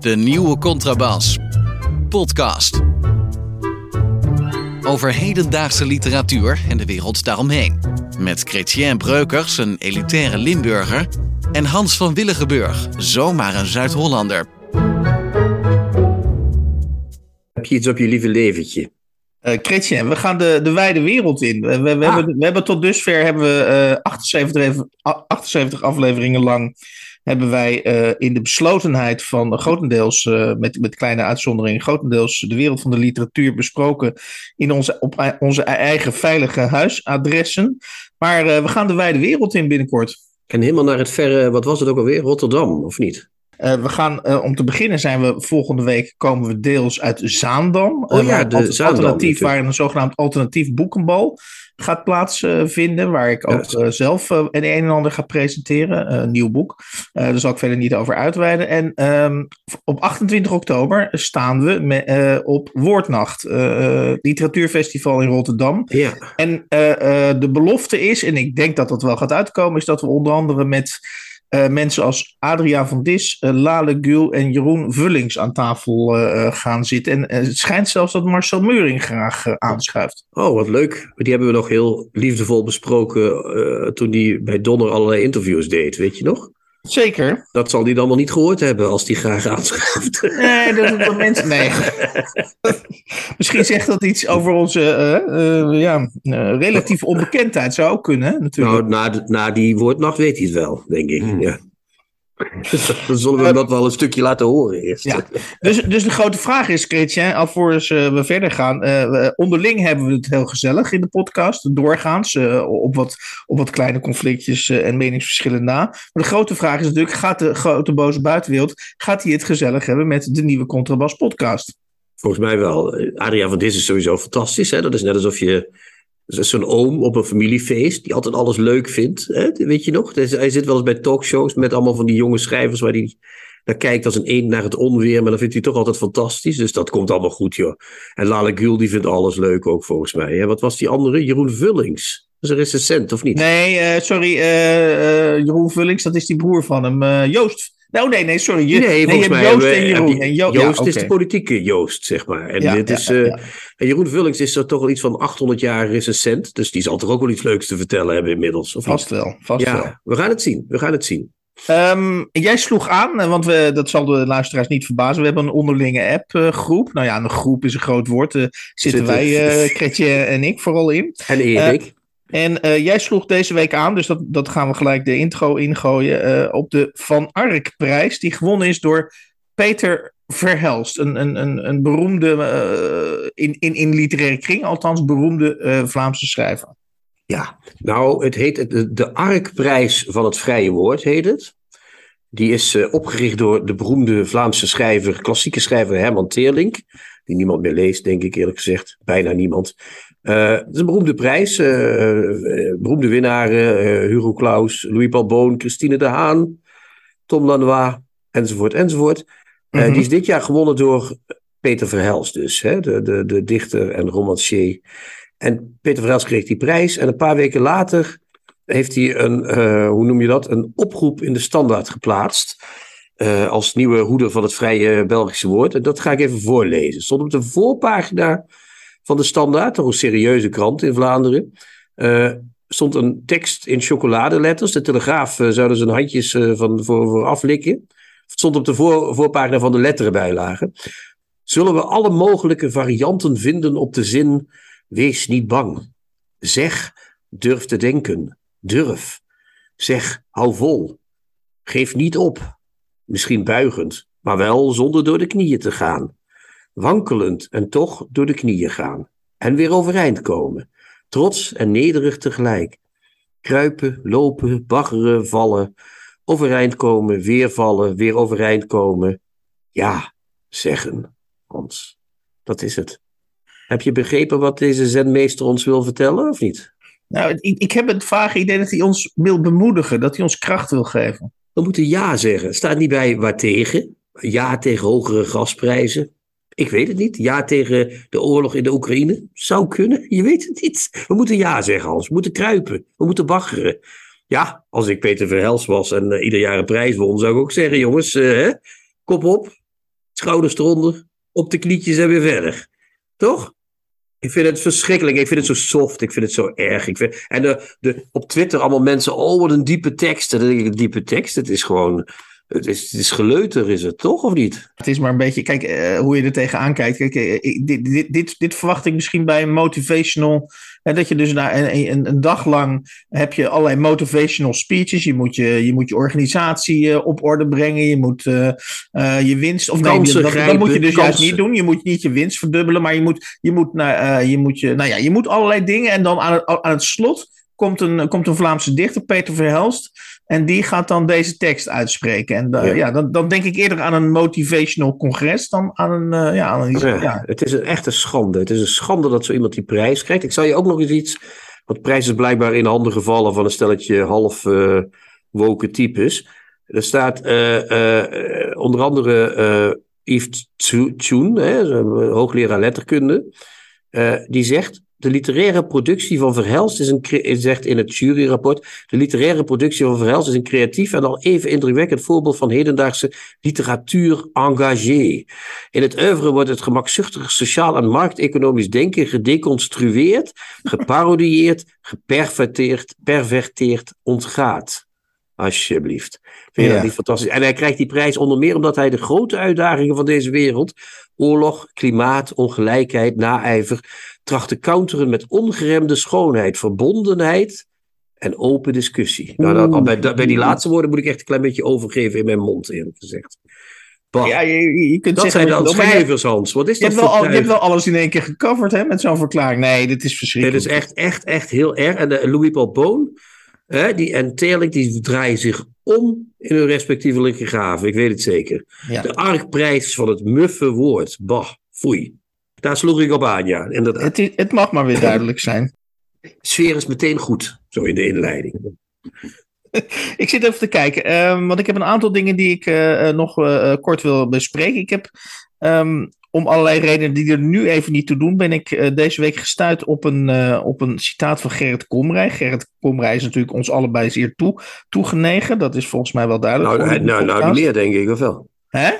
De nieuwe Contrabas. Podcast. Over hedendaagse literatuur en de wereld daaromheen. Met Chrétien Breukers, een elitaire Limburger. En Hans van Willigenburg, zomaar een Zuid-Hollander. Heb je iets op je lieve leventje? Uh, we gaan de, de wijde wereld in. We, we, Ah. hebben, we hebben tot dusver hebben we, eh, 78, even- a- 78 afleveringen lang hebben wij eh, in de beslotenheid van grotendeels, eh, met, met kleine uitzonderingen, grotendeels de wereld van de literatuur besproken in onze, op onze eigen veilige huisadressen. Maar eh, we gaan de wijde wereld in binnenkort. En helemaal naar het verre, wat was het ook alweer? Rotterdam, of niet? Eh, we gaan, eh, om te beginnen zijn we volgende week komen we deels uit Zaandam. Oh Eh, ja, de Zaandam alternatief, natuurlijk. waar een zogenaamd alternatief boekenbal gaat plaatsvinden. waar ik ook Ja. zelf een en ander ga presenteren. een nieuw boek. Daar zal ik verder niet over uitweiden. En ehm, op 28 oktober staan we me- op Woordnacht. literatuurfestival in Rotterdam. Ja. En de belofte is, en ik denk dat dat wel gaat uitkomen, is dat we onder andere met eh, mensen als Adria van Dis, eh, Lale Gul en Jeroen Vullings aan tafel eh, gaan zitten. En het schijnt zelfs dat Marcel Meuring graag aanschuift. Oh, wat leuk. Die hebben we nog heel liefdevol besproken toen hij bij Donner allerlei interviews deed, weet je nog? Zeker. Dat zal hij dan wel niet gehoord hebben als hij graag aanschuift. Nee, dat is wat mensen. Nee. Misschien zegt dat iets over onze eh, eh, ja, eh, relatieve onbekendheid. Zou ook kunnen, natuurlijk. nou, na, de- na die woordnacht weet hij het wel, denk ik. Hmm. Ja. Dan zullen we hem dat wel een stukje laten horen eerst. Ja. Dus, dus de grote vraag is, Chrétien, alvorens eh, we verder gaan. eh, onderling hebben we het heel gezellig in de podcast, doorgaans, eh, op, wat, op wat kleine conflictjes eh, en meningsverschillen na. Maar de grote vraag is natuurlijk, gaat de grote boze buitenwereld, gaat hij het gezellig hebben met de nieuwe Contrabas podcast? Volgens mij wel. Adriaan van Dis is sowieso fantastisch. Hè? Dat is net alsof je dat is zo'n oom op een familiefeest die altijd alles leuk vindt. Hè? Weet je nog? Dus hij zit wel eens bij talkshows met allemaal van die jonge schrijvers waar hij naar kijkt als een eend naar het onweer. Maar dan vindt hij toch altijd fantastisch. Dus dat komt allemaal goed, joh. En Lale Gül die vindt alles leuk ook volgens mij. Hè? Wat was die andere? Jeroen Vullings. Dat is een recensent, of niet? Nee, eh, sorry, eh, eh, Jeroen Vullings, dat is die broer van hem. Joost. Nou, nee, nee, sorry. Je, Nee, je volgens hebt Joost en Jeroen. En Jo- Joost ja, is de politieke Joost, zeg maar. En Ja, dit ja, is, eh, en Jeroen Vullings is er toch al iets van 800 jaar recensent. Dus die zal toch ook wel iets leuks te vertellen hebben inmiddels. Of niet? Vast wel, vast wel. We gaan het zien. We gaan het zien. Ehm, jij sloeg aan, eh, want we, dat zal de luisteraars niet verbazen. We hebben een onderlinge appgroep. nou ja, een groep is een groot woord. eh zitten Zitten- wij, eh Chrétien en ik, vooral in. En Erik. En eh, jij sloeg deze week aan, dus dat, dat gaan we gelijk de intro ingooien. eh, op de Van Ark-prijs, die gewonnen is door Peter Verhelst. Een, een, een, een beroemde, eh, in, in, in literaire kring althans, beroemde Vlaamse schrijver. ja, nou, het heet de, Arkprijs van het Vrije Woord, heet het. Die is opgericht door de beroemde Vlaamse schrijver, klassieke schrijver Herman Teerlink. Die niemand meer leest, denk ik eerlijk gezegd. Bijna niemand. Eh, het is een beroemde prijs. eh, eh, beroemde winnaren. Hugo Claus, Louis Paul Boon, Christine de Haan, Tom Lanois, enzovoort, enzovoort. Mhm. Die is dit jaar gewonnen door Peter Verhelst dus. Hè? De, de, de dichter en romancier. En Peter Verhelst kreeg die prijs. En een paar weken later heeft hij een, hoe noem je dat, een oproep in de standaard geplaatst. Eh, als nieuwe hoeder van het vrije Belgische woord. En dat ga ik even voorlezen. Stond op de voorpagina van de standaard, toch een serieuze krant in Vlaanderen. eh, stond een tekst in chocoladeletters. De Telegraaf eh, zou er zijn handjes van, voor, voor aflikken. Het stond op de voor, voorpagina van de letterenbijlage. Zullen we alle mogelijke varianten vinden op de zin: wees niet bang. Zeg, durf te denken. Durf. Zeg, hou vol. Geef niet op. Misschien buigend, maar wel zonder door de knieën te gaan. Wankelend en toch door de knieën gaan. En weer overeind komen. Trots en nederig tegelijk. Kruipen, lopen, baggeren, vallen. Overeind komen, weer vallen, weer overeind komen. Ja, zeggen, Hans. Dat is het. Heb je begrepen wat deze zenmeester ons wil vertellen, of niet? Nou, ik, ik heb het vage idee dat hij ons wil bemoedigen, dat hij ons kracht wil geven. We moeten ja zeggen. Staat niet bij waartegen. Ja tegen hogere gasprijzen. Ik weet het niet. Ja tegen de oorlog in de Oekraïne. Zou kunnen. Je weet het niet. We moeten ja zeggen, Hans. We moeten kruipen. We moeten baggeren. Ja, als ik Peter Verhels was en uh, ieder jaar een prijs won, zou ik ook zeggen: jongens, uh, hè, kop op, schouders eronder, op de knietjes en weer verder. Toch? Ik vind het verschrikkelijk. Ik vind het zo soft. Ik vind het zo erg. Ik vind, en de, de, op Twitter allemaal mensen, oh wat een diepe tekst. Dan denk ik, diepe tekst, het is gewoon het is, het is geleuter, is het toch, of niet? Het is maar een beetje, kijk, uh, hoe je er tegenaan kijkt. Kijk, uh, dit, dit, dit, dit, verwacht ik misschien bij een motivational. Uh, dat je dus na een, een, een, dag lang heb je allerlei motivational speeches. Je moet je, je, moet je organisatie op orde brengen. Je moet je winst. Of nee, dat, dat, moet je dus kansen. juist niet doen. Je moet niet je winst verdubbelen. Maar je moet, je moet, nou, je moet, je, nou ja, je moet allerlei dingen. En dan aan het, aan het slot komt een, komt een Vlaamse dichter, Peter Verhelst. En die gaat dan deze tekst uitspreken. En uh, ja. ja, dan, dan denk ik eerder aan een motivational congres dan aan een. Uh, ja, aan een ja, ja, Het is een echte schande. Het is een schande dat zo iemand die prijs krijgt. Ik zal je ook nog eens iets. Want prijs is blijkbaar in handen gevallen van een stelletje half uh, woke types. Er staat onder andere Yves Tjoen, hoogleraar letterkunde. die zegt de literaire productie van Verhelst is een, zegt in het juryrapport, de literaire productie van Verhelst is een creatief en al even indrukwekkend voorbeeld van hedendaagse literatuur engagé. In het oeuvre wordt het gemakzuchtige sociaal en markteconomisch denken gedeconstrueerd, geparodieerd, geperverteerd, perverteerd, ontgaat. Alsjeblieft. Vind je dat niet fantastisch? En hij krijgt die prijs onder meer omdat hij de grote uitdagingen van deze wereld, oorlog, klimaat, ongelijkheid, naijver, tracht te counteren met ongeremde schoonheid, verbondenheid en open discussie. Nou, dat, bij, bij, die laatste woorden moet ik echt een klein beetje overgeven in mijn mond, eerlijk gezegd. Bah, ja, je, je kunt dat zeggen, zijn dan schrijvers, Hans. Wat is je dat hebt, voor wel, je hebt wel alles in één keer gecoverd hè, met zo'n verklaring. Nee, dit is verschrikkelijk. Dit is echt, echt, echt heel erg. En de, Louis Paul Boon hè, die, en Terling die draaien zich om in hun respectievelijke graven. Ik weet het zeker. Ja. De arkprijs van het muffe woord. Bah, foei. Daar sloeg ik op aan, ja. Inderdaad. Het, het mag maar weer duidelijk zijn. Sfeer is meteen goed, zo in de inleiding. ik zit even te kijken, um, want ik heb een aantal dingen die ik uh, nog uh, kort wil bespreken. Ik heb um, om allerlei redenen die er nu even niet toe doen, ben ik deze week gestuurd op een, op een citaat van Gerrit Komrij. Gerrit Komrij is natuurlijk ons allebei zeer toe, toegenegen. Dat is volgens mij wel duidelijk. Nou, nou, nou, meer, denk ik, of wel? Hè?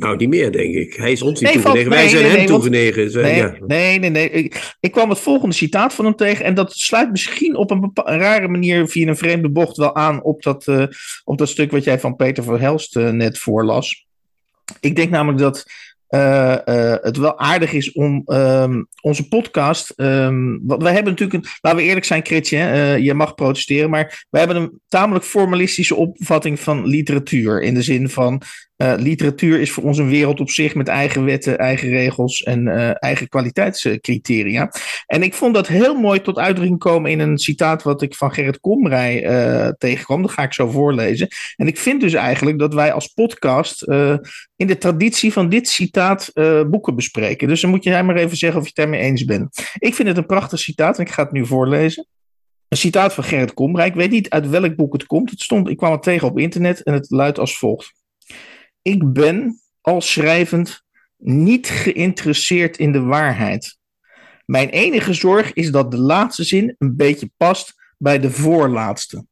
Nou, niet meer, denk ik. Hij is ons niet nee, toegenegen. Wij zijn nee, hem toegenegen. nee, ja. nee, nee, nee. Ik, ik, kwam het volgende citaat van hem tegen. En dat sluit misschien op een, een rare manier via een vreemde bocht wel aan op dat, uh, op dat stuk wat jij van Peter Verhelst uh, net voorlas. Ik denk namelijk dat uh, uh, het wel aardig is om um, onze podcast. Um, wij hebben natuurlijk, een, laten we eerlijk zijn, uh, je mag protesteren, maar we hebben een tamelijk formalistische opvatting van literatuur. In de zin van uh, literatuur is voor ons een wereld op zich met eigen wetten, eigen regels en uh, eigen kwaliteitscriteria. En ik vond dat heel mooi tot uitdrukking komen in een citaat wat ik van Gerrit Komrij uh, tegenkwam. Dat ga ik zo voorlezen. En ik vind dus eigenlijk dat wij als podcast in de traditie van dit citaat boeken bespreken. Dus dan moet jij maar even zeggen of je het daarmee eens bent. Ik vind het een prachtig citaat en ik ga het nu voorlezen. Een citaat van Gerrit Komrij. Ik weet niet uit welk boek het komt. Het stond, ik kwam het tegen op internet en het luidt als volgt. Ik ben, al schrijvend, niet geïnteresseerd in de waarheid. Mijn enige zorg is dat de laatste zin een beetje past bij de voorlaatste.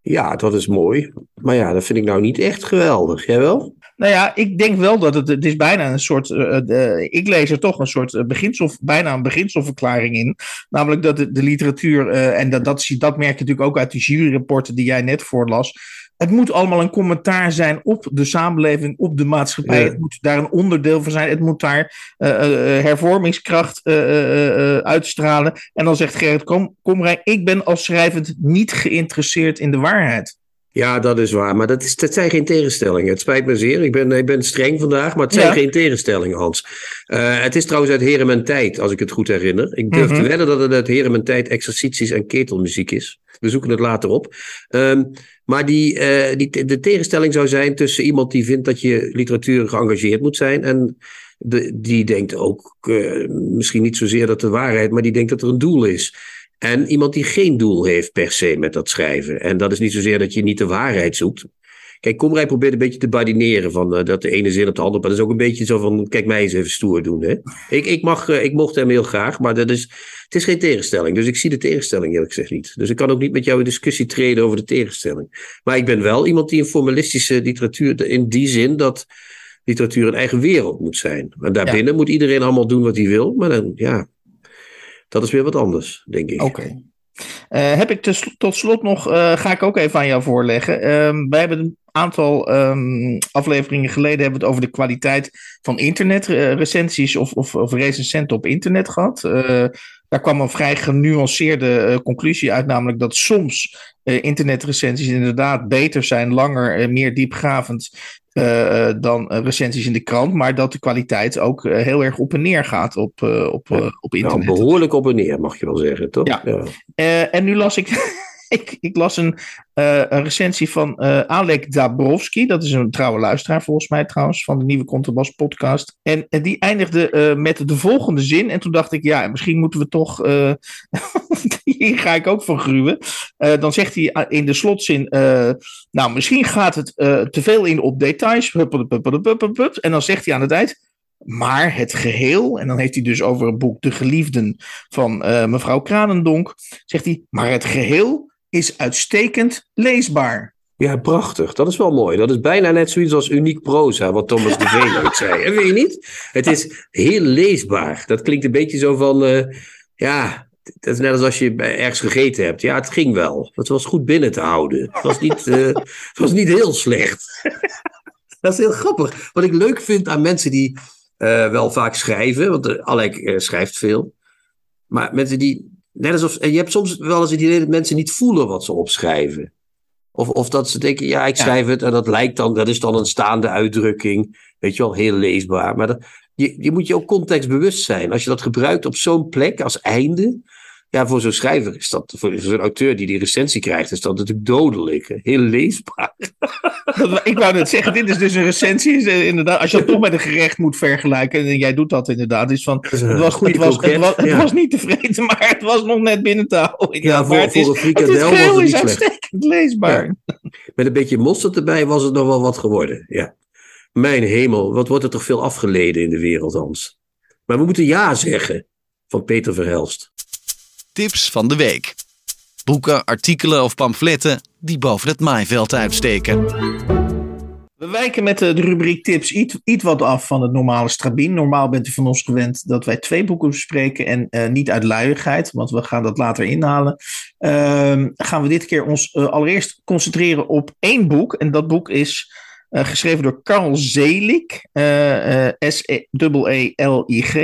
Ja, dat is mooi. Maar ja, dat vind ik nou niet echt geweldig. Jij wel? Nou ja, ik denk wel dat het, het is bijna een soort, uh, uh, ik lees er toch een soort beginsel, bijna een beginselverklaring in. Namelijk dat de, de literatuur, uh, en dat, dat, dat merk je natuurlijk ook uit die juryrapporten die jij net voorlas, het moet allemaal een commentaar zijn op de samenleving, op de maatschappij. Het moet daar een onderdeel van zijn. Het moet daar uh, uh, hervormingskracht uh, uitstralen. En dan zegt Gerrit Kom, Komrij, ik ben als schrijvend niet geïnteresseerd in de waarheid. Ja, dat is waar. Maar dat, is, dat zijn geen tegenstellingen. Het spijt me zeer. Ik ben, ik ben streng vandaag, maar het zijn ja. geen tegenstellingen, Hans. Uh, het is trouwens uit Herementijd, als ik het goed herinner. Ik durf mm -hmm. te wedden dat het uit Herementijd exercities en ketelmuziek is. We zoeken het later op. Um, maar die, uh, die, de tegenstelling zou zijn tussen iemand die vindt dat je literatuur geëngageerd moet zijn. En de, die denkt ook uh, misschien niet zozeer dat de waarheid, maar die denkt dat er een doel is. En iemand die geen doel heeft per se met dat schrijven. En dat is niet zozeer dat je niet de waarheid zoekt. Kijk, Komrij probeert een beetje te badineren van eh, dat de ene zin op de andere. Maar dat is ook een beetje zo van, kijk mij eens even stoer doen. Hè? Ik, ik, mag, eh, ik mocht hem heel graag, maar dat is, het is geen tegenstelling. Dus ik zie de tegenstelling eerlijk gezegd niet. Dus ik kan ook niet met jou in discussie treden over de tegenstelling. Maar ik ben wel iemand die een formalistische literatuur, in die zin dat literatuur een eigen wereld moet zijn. En daarbinnen moet iedereen allemaal doen wat hij wil. Maar dan, ja, dat is weer wat anders, denk ik. Oké. Uh, heb ik tot slot nog, uh, ga ik ook even aan jou voorleggen. Uh, wij hebben een aantal um, afleveringen geleden hebben we het over de kwaliteit van internetrecensies of, of, of recensenten op internet gehad. Daar kwam een vrij genuanceerde conclusie uit, namelijk dat soms internetrecensies inderdaad beter zijn, langer, meer diepgravend uh, dan recensies in de krant, maar dat de kwaliteit ook heel erg op en neer gaat op, op, op internet. Nou, behoorlijk op en neer, mag je wel zeggen, toch? Ja. ja. en nu las ik ik, ik, las een, uh, een recensie van uh, Alek Dabrowski. Dat is een trouwe luisteraar volgens mij trouwens, van de nieuwe Contrabas podcast. En, die eindigde uh, met de volgende zin. En toen dacht ik, ja, misschien moeten we toch... hier ga ik ook van gruwen. dan zegt hij in de slotzin... nou, misschien gaat het te veel in op details. En dan zegt hij aan het eind... Maar het geheel, en dan heeft hij dus over het boek De Geliefden van mevrouw Kranendonk, zegt hij, maar het geheel is uitstekend leesbaar. Ja, prachtig. Dat is wel mooi. Dat is bijna net zoiets als uniek proza, wat Thomas de Veen ooit zei. En weet je niet? Het is heel leesbaar. Dat klinkt een beetje zo van, uh, ja, dat is net als als je ergens gegeten hebt. Ja, het ging wel. Het was goed binnen te houden. Het was niet, uh, het was niet heel slecht. dat is heel grappig. Wat ik leuk vind aan mensen die uh, wel vaak schrijven, want Alec schrijft veel. Maar mensen die Net alsof, en je hebt soms wel eens het idee dat mensen niet voelen wat ze opschrijven. Of, of dat ze denken, ja, ik schrijf het en dat lijkt dan, dat is dan een staande uitdrukking. Weet je wel, heel leesbaar. Maar dat, je, je moet je ook contextbewust zijn. Als je dat gebruikt op zo'n plek als einde, ja, voor zo'n schrijver is dat, voor zo'n auteur die die recensie krijgt, is dat natuurlijk dodelijk. Heel leesbaar. Ik wou net zeggen, dit is dus een recensie. inderdaad, als je het toch met een gerecht moet vergelijken, en jij doet dat inderdaad, is van, het was, het was, het was, het was niet tevreden, maar het was nog net binnen te houden. Ja, voor, het voor is, een frikadel het was het is niet slecht. uitstekend leesbaar. Met een beetje mosterd erbij was het nog wel wat geworden. Ja. Mijn hemel, wat wordt er toch veel afgeleden in de wereld, Hans. Maar we moeten ja zeggen van Peter Verhelst. Tips van de week. Boeken, artikelen of pamfletten die boven het maaiveld uitsteken. We wijken met de rubriek tips iets, iets wat af van het normale strabien. Normaal bent u van ons gewend dat wij twee boeken bespreken en uh, niet uit luiigheid, want we gaan dat later inhalen. Uh, gaan we dit keer ons uh, allereerst concentreren op één boek. En dat boek is uh, geschreven door Carl Zelig, S-E-L-I-G.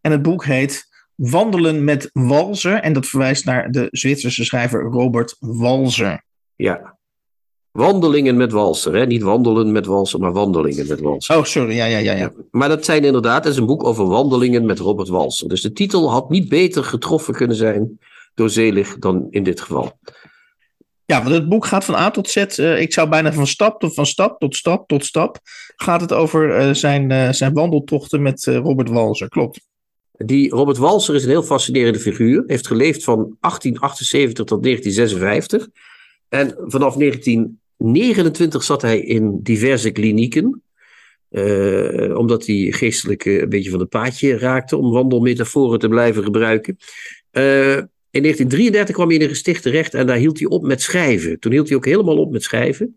En het boek heet Wandelen met Walser. En dat verwijst naar de Zwitserse schrijver Robert Walser. Ja. Wandelingen met Walser, hè? niet wandelen met Walser, maar wandelingen met Walser. Oh, sorry, ja, ja, ja. ja. Maar dat zijn inderdaad, dat is een boek over wandelingen met Robert Walser. Dus de titel had niet beter getroffen kunnen zijn door Zelig dan in dit geval. Ja, want het boek gaat van A tot Z. Uh, ik zou bijna van stap tot van stap tot stap tot stap. Gaat het over uh, zijn, uh, zijn wandeltochten met Robert Walser. Klopt. Die Robert Walser is een heel fascinerende figuur. Heeft geleefd van 1878 tot 1956. En vanaf 1929 zat hij in diverse klinieken. Uh, omdat hij geestelijk een beetje van het paadje raakte. Om wandelmetaforen te blijven gebruiken. Uh, in 1933 kwam hij in een gesticht terecht. En daar hield hij op met schrijven. Toen hield hij ook helemaal op met schrijven.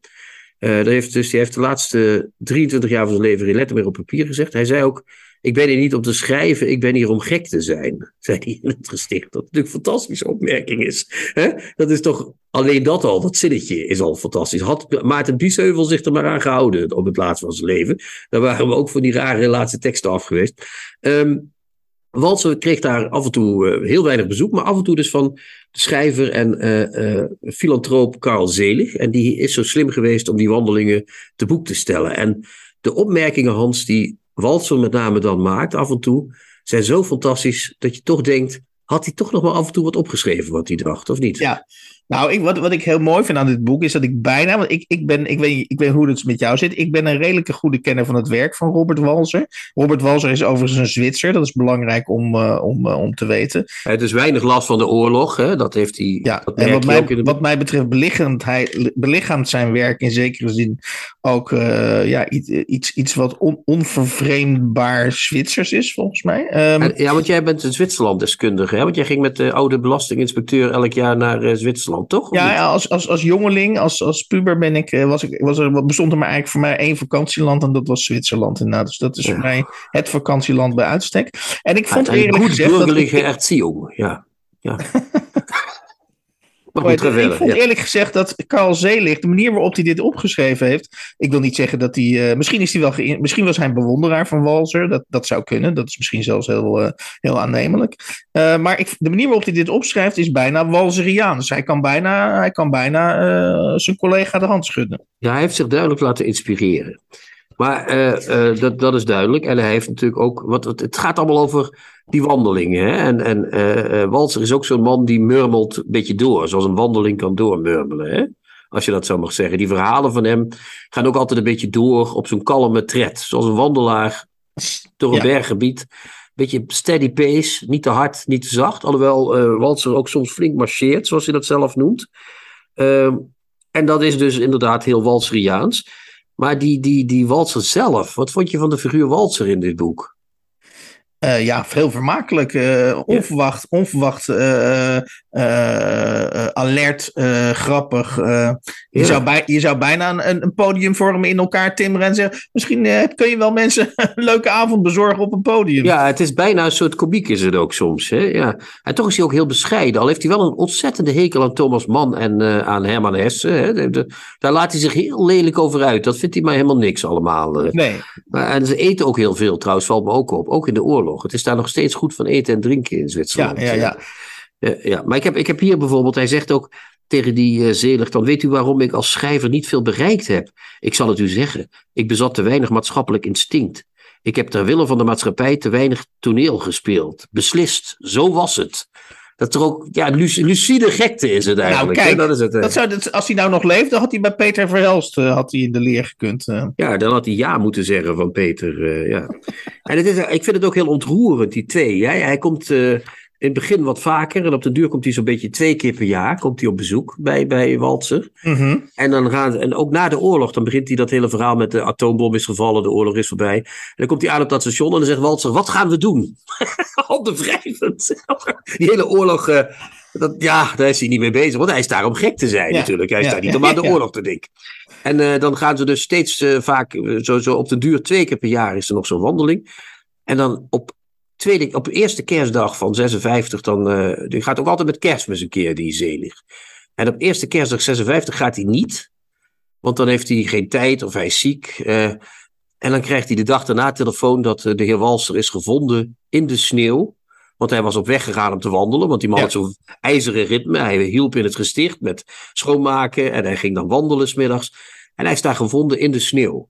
Dat heeft, dus hij heeft de laatste 23 jaar van zijn leven geen letter meer op papier gezegd. Hij zei ook. Ik ben hier niet om te schrijven, ik ben hier om gek te zijn, zei hij in het gesticht. Dat natuurlijk een fantastische opmerking is. Hè? Dat is toch, alleen dat al, dat zinnetje is al fantastisch. Had Maarten Biesheuvel zich er maar aan gehouden op het laatst van zijn leven. Dan waren we ook van die rare laatste teksten af geweest. Um, kreeg daar af en toe uh, heel weinig bezoek, maar af en toe dus van de schrijver en uh, uh, filantroop Carl Zelig. En die is zo slim geweest om die wandelingen te boek te stellen. En de opmerkingen, Hans, die Walser met name dan maakt af en toe, zijn zo fantastisch dat je toch denkt, had hij toch nog wel af en toe wat opgeschreven wat hij dacht, of niet? Ja, Nou, ik, wat, wat ik heel mooi vind aan dit boek is dat ik bijna, want ik, ik, ben, ik, weet, ik weet hoe het met jou zit, ik ben een redelijke goede kenner van het werk van Robert Walser. Robert Walser is overigens een Zwitser, dat is belangrijk om, uh, om, uh, om te weten. Het is weinig last van de oorlog, hè? dat heeft hij. Ja, en wat mij, de... wat mij betreft belichaamt, hij, belichaamt zijn werk in zekere zin ook uh, ja, iets, iets, iets wat on, onvervreemdbaar Zwitsers is, volgens mij. Um, ja, want jij bent een Zwitserland-deskundige, hè? want jij ging met de oude belastinginspecteur elk jaar naar Zwitserland, toch? Ja, ja, als, als, als jongeling, als, als puber ben ik, was ik, was er, bestond er maar eigenlijk voor mij één vakantieland en dat was Zwitserland inderdaad. Dus dat is ja. voor mij het vakantieland bij uitstek. En ik vond ja, eerlijk goed gezegd... ik... erziehung, ja. ja. Maar goed, ik vond ja. eerlijk gezegd dat Carl Zeelig, de manier waarop hij dit opgeschreven heeft. Ik wil niet zeggen dat hij. Uh, misschien, is hij wel ge, misschien was hij een bewonderaar van Walzer. Dat, dat zou kunnen. Dat is misschien zelfs heel, uh, heel aannemelijk. Uh, maar ik, de manier waarop hij dit opschrijft is bijna Walzeriaans. Hij kan bijna, hij kan bijna zijn collega de hand schudden. Ja, hij heeft zich duidelijk laten inspireren. Maar uh, uh, dat, dat is duidelijk. En hij heeft natuurlijk ook. Wat, het, het gaat allemaal over die wandelingen. Hè? En, en uh, Walser is ook zo'n man die murmelt een beetje door. Zoals een wandeling kan doormurmelen. Hè? Als je dat zo mag zeggen. Die verhalen van hem gaan ook altijd een beetje door op zo'n kalme tred. Zoals een wandelaar door een ja. berggebied. Beetje steady pace. Niet te hard, niet te zacht. Alhoewel Walser ook soms flink marcheert, zoals hij dat zelf noemt. Uh, en dat is dus inderdaad heel Walseriaans. Maar die, die, die Walser zelf, wat vond je van de figuur Walser in dit boek? Uh, ja, veel vermakelijk. Uh, onverwacht, onverwacht uh, alert, grappig. je, ja. zou bij, je zou bijna een, een, podium vormen in elkaar timmeren en zeggen: Misschien kun je wel mensen een leuke avond bezorgen op een podium. Ja, het is bijna een soort komiek, is het ook soms. Hè? Ja. En toch is hij ook heel bescheiden. Al heeft hij wel een ontzettende hekel aan Thomas Mann en aan Herman Hesse. Hè? De, de, daar laat hij zich heel lelijk over uit. Dat vindt hij maar helemaal niks allemaal. Nee. Maar, en ze eten ook heel veel trouwens, valt me ook op. Ook in de oorlog. Het is daar nog steeds goed van eten en drinken in Zwitserland. Ja, ja, ja. Ja, ja. Maar ik heb, ik heb hier bijvoorbeeld, hij zegt ook tegen die uh, Zelig, dan weet u waarom ik als schrijver niet veel bereikt heb. Ik zal het u zeggen, ik bezat te weinig maatschappelijk instinct. Ik heb ter wille van de maatschappij te weinig toneel gespeeld. Beslist, zo was het. Dat er ook, ja, lucide gekte is het eigenlijk. Nou, kijk, dat is het, dat zou, dat, als hij nou nog leefde, had hij bij Peter Verhelst uh, had hij in de leer gekund. Uh. Ja, dan had hij ja moeten zeggen van Peter. Uh, ja. en het is, ik vind het ook heel ontroerend, die twee. Hij, hij komt in het begin wat vaker. En op de duur komt hij zo'n beetje twee keer per jaar komt hij op bezoek bij, bij Walser. Mm -hmm. En, dan gaan, en ook na de oorlog, dan begint hij dat hele verhaal met de atoombom is gevallen, de oorlog is voorbij. En dan komt hij aan op dat station en dan zegt Walser, wat gaan we doen? Handen wrijvend. Die hele oorlog, uh, dat, ja, daar is hij niet mee bezig. Want hij is daar om gek te zijn ja. natuurlijk. Hij is Ja. daar niet om aan de oorlog te denken. En uh, dan gaan ze dus steeds uh, vaak, zo, zo op de duur twee keer per jaar is er nog zo'n wandeling. En dan op tweede, op de eerste kerstdag van 56, dan, uh, die gaat ook altijd met kerstmis een keer, die zelig. En op eerste kerstdag 56 gaat hij niet, want dan heeft hij geen tijd of hij is ziek. Uh, en dan krijgt hij de dag daarna telefoon dat uh, de heer Walser is gevonden in de sneeuw. Want hij was op weg gegaan om te wandelen, want die man ja. had zo'n ijzeren ritme. Hij hielp in het gesticht met schoonmaken en hij ging dan wandelen smiddags. En hij is daar gevonden in de sneeuw.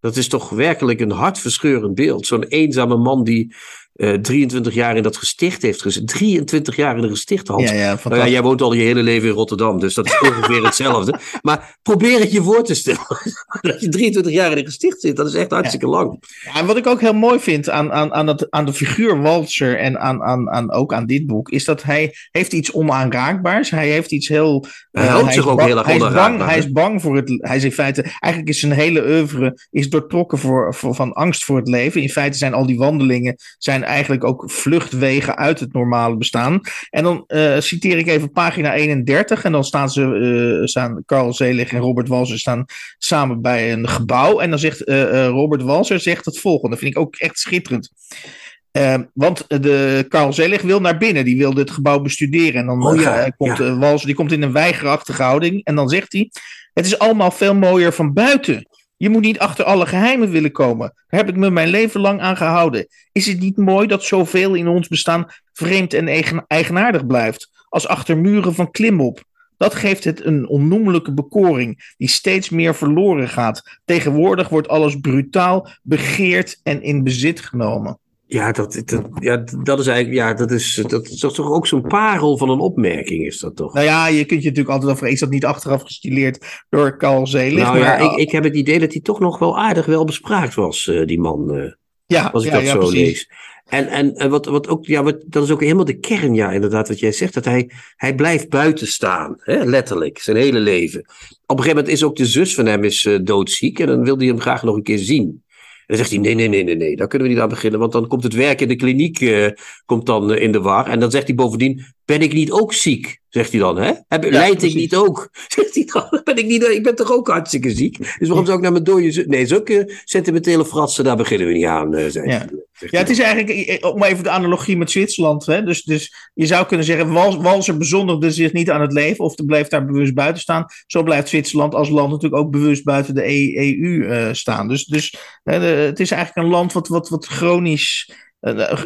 Dat is toch werkelijk een hartverscheurend beeld. Zo'n eenzame man die uh, 23 jaar in dat gesticht heeft gezeten. 23 jaar in een gesticht, Hans. Ja, ja, nou ja, jij woont al je hele leven in Rotterdam, dus dat is ongeveer hetzelfde. Maar probeer het je voor te stellen. dat je 23 jaar in een gesticht zit, dat is echt hartstikke ja. lang. Ja, en wat ik ook heel mooi vind aan, aan, aan, het, aan de figuur Walzer en aan, aan, aan, ook aan dit boek, is dat hij heeft iets onaanraakbaars. Hij heeft iets heel... Hij uh, houdt zich ook bang, heel erg hij is, bang, hij is bang voor het... Hij is in feite... Eigenlijk is zijn hele oeuvre is doortrokken voor, voor, van angst voor het leven. In feite zijn al die wandelingen zijn eigenlijk ook vluchtwegen uit het normale bestaan. En dan uh, citeer ik even pagina 31 en dan staan ze, uh, staan Carl Zelig en Robert Walser staan samen bij een gebouw. En dan zegt uh, Robert Walser zegt het volgende, dat vind ik ook echt schitterend. Want de Carl Zelig wil naar binnen, die wil dit gebouw bestuderen. En dan oh, ja, uh, komt ja. Walser, die komt in een weigerachtige houding. En dan zegt hij: Het is allemaal veel mooier van buiten. Je moet niet achter alle geheimen willen komen. Daar heb ik me mijn leven lang aan gehouden. Is het niet mooi dat zoveel in ons bestaan vreemd en eigen, eigenaardig blijft, als achter muren van klimop? Dat geeft het een onnoemelijke bekoring, die steeds meer verloren gaat. Tegenwoordig wordt alles brutaal, begeerd en in bezit genomen. Ja, dat, dat, ja, dat is eigenlijk, ja, dat is, dat is toch ook zo'n parel van een opmerking, is dat toch? Nou ja, je kunt je natuurlijk altijd afvragen, is dat niet achteraf gestileerd door Carl Zeelig? Nou ja, maar, ik, ik heb het idee dat hij toch nog wel aardig wel bespraakt was, uh, die man. Uh, ja, als ik ja, dat ja, zo precies. lees. En, en, en wat, wat ook, ja, wat, dat is ook helemaal de kern, ja, inderdaad, wat jij zegt. Dat hij, hij blijft buiten staan, hè, letterlijk, zijn hele leven. Op een gegeven moment is ook de zus van hem is, uh, doodziek en dan wil hij hem graag nog een keer zien. Dan zegt hij, nee, nee, nee, nee, nee, daar kunnen we niet aan beginnen, want dan komt het werk in de kliniek uh, komt dan uh, in de war. En dan zegt hij bovendien, ben ik niet ook ziek? Zegt hij dan, hè? Heb, ja, leid ik niet ook? Zegt hij dan, ben ik niet, ik ben toch ook hartstikke ziek? Dus waarom zou ik naar mijn dode. Nee, zulke sentimentele fratsen, daar beginnen we niet aan, zegt ja. Ja, het is eigenlijk, om even de analogie met Zwitserland, hè? Dus, dus je zou kunnen zeggen, Wals, Walser bezondigde zich niet aan het leven, of bleef daar bewust buiten staan. Zo blijft Zwitserland als land natuurlijk ook bewust buiten de EU uh, staan. Dus, dus het is eigenlijk een land wat, wat, wat chronisch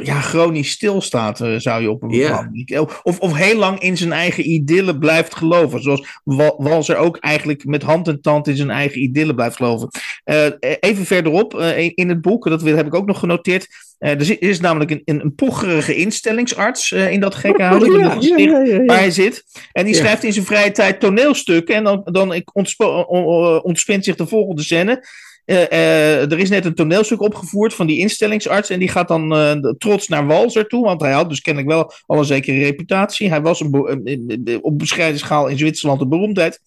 ja, chronisch stilstaat, uh, zou je op een bepaalde manier. Of, of heel lang in zijn eigen idylle blijft geloven. Zoals Walser ook eigenlijk met hand en tand in zijn eigen idylle blijft geloven. Uh, even verderop uh, in het boek, dat heb ik ook nog genoteerd. er is namelijk een, een, een pocherige instellingsarts in dat gekke huis ja, ja, ja, waar hij zit. En die schrijft in zijn vrije tijd toneelstukken. En dan, dan ontspint zich de volgende scène. Uh, uh, er is net een toneelstuk opgevoerd van die instellingsarts. En die gaat dan uh, trots naar Walser toe. Want hij had dus kennelijk wel al een zekere reputatie. Hij was op bescheiden schaal in Zwitserland een beroemdheid.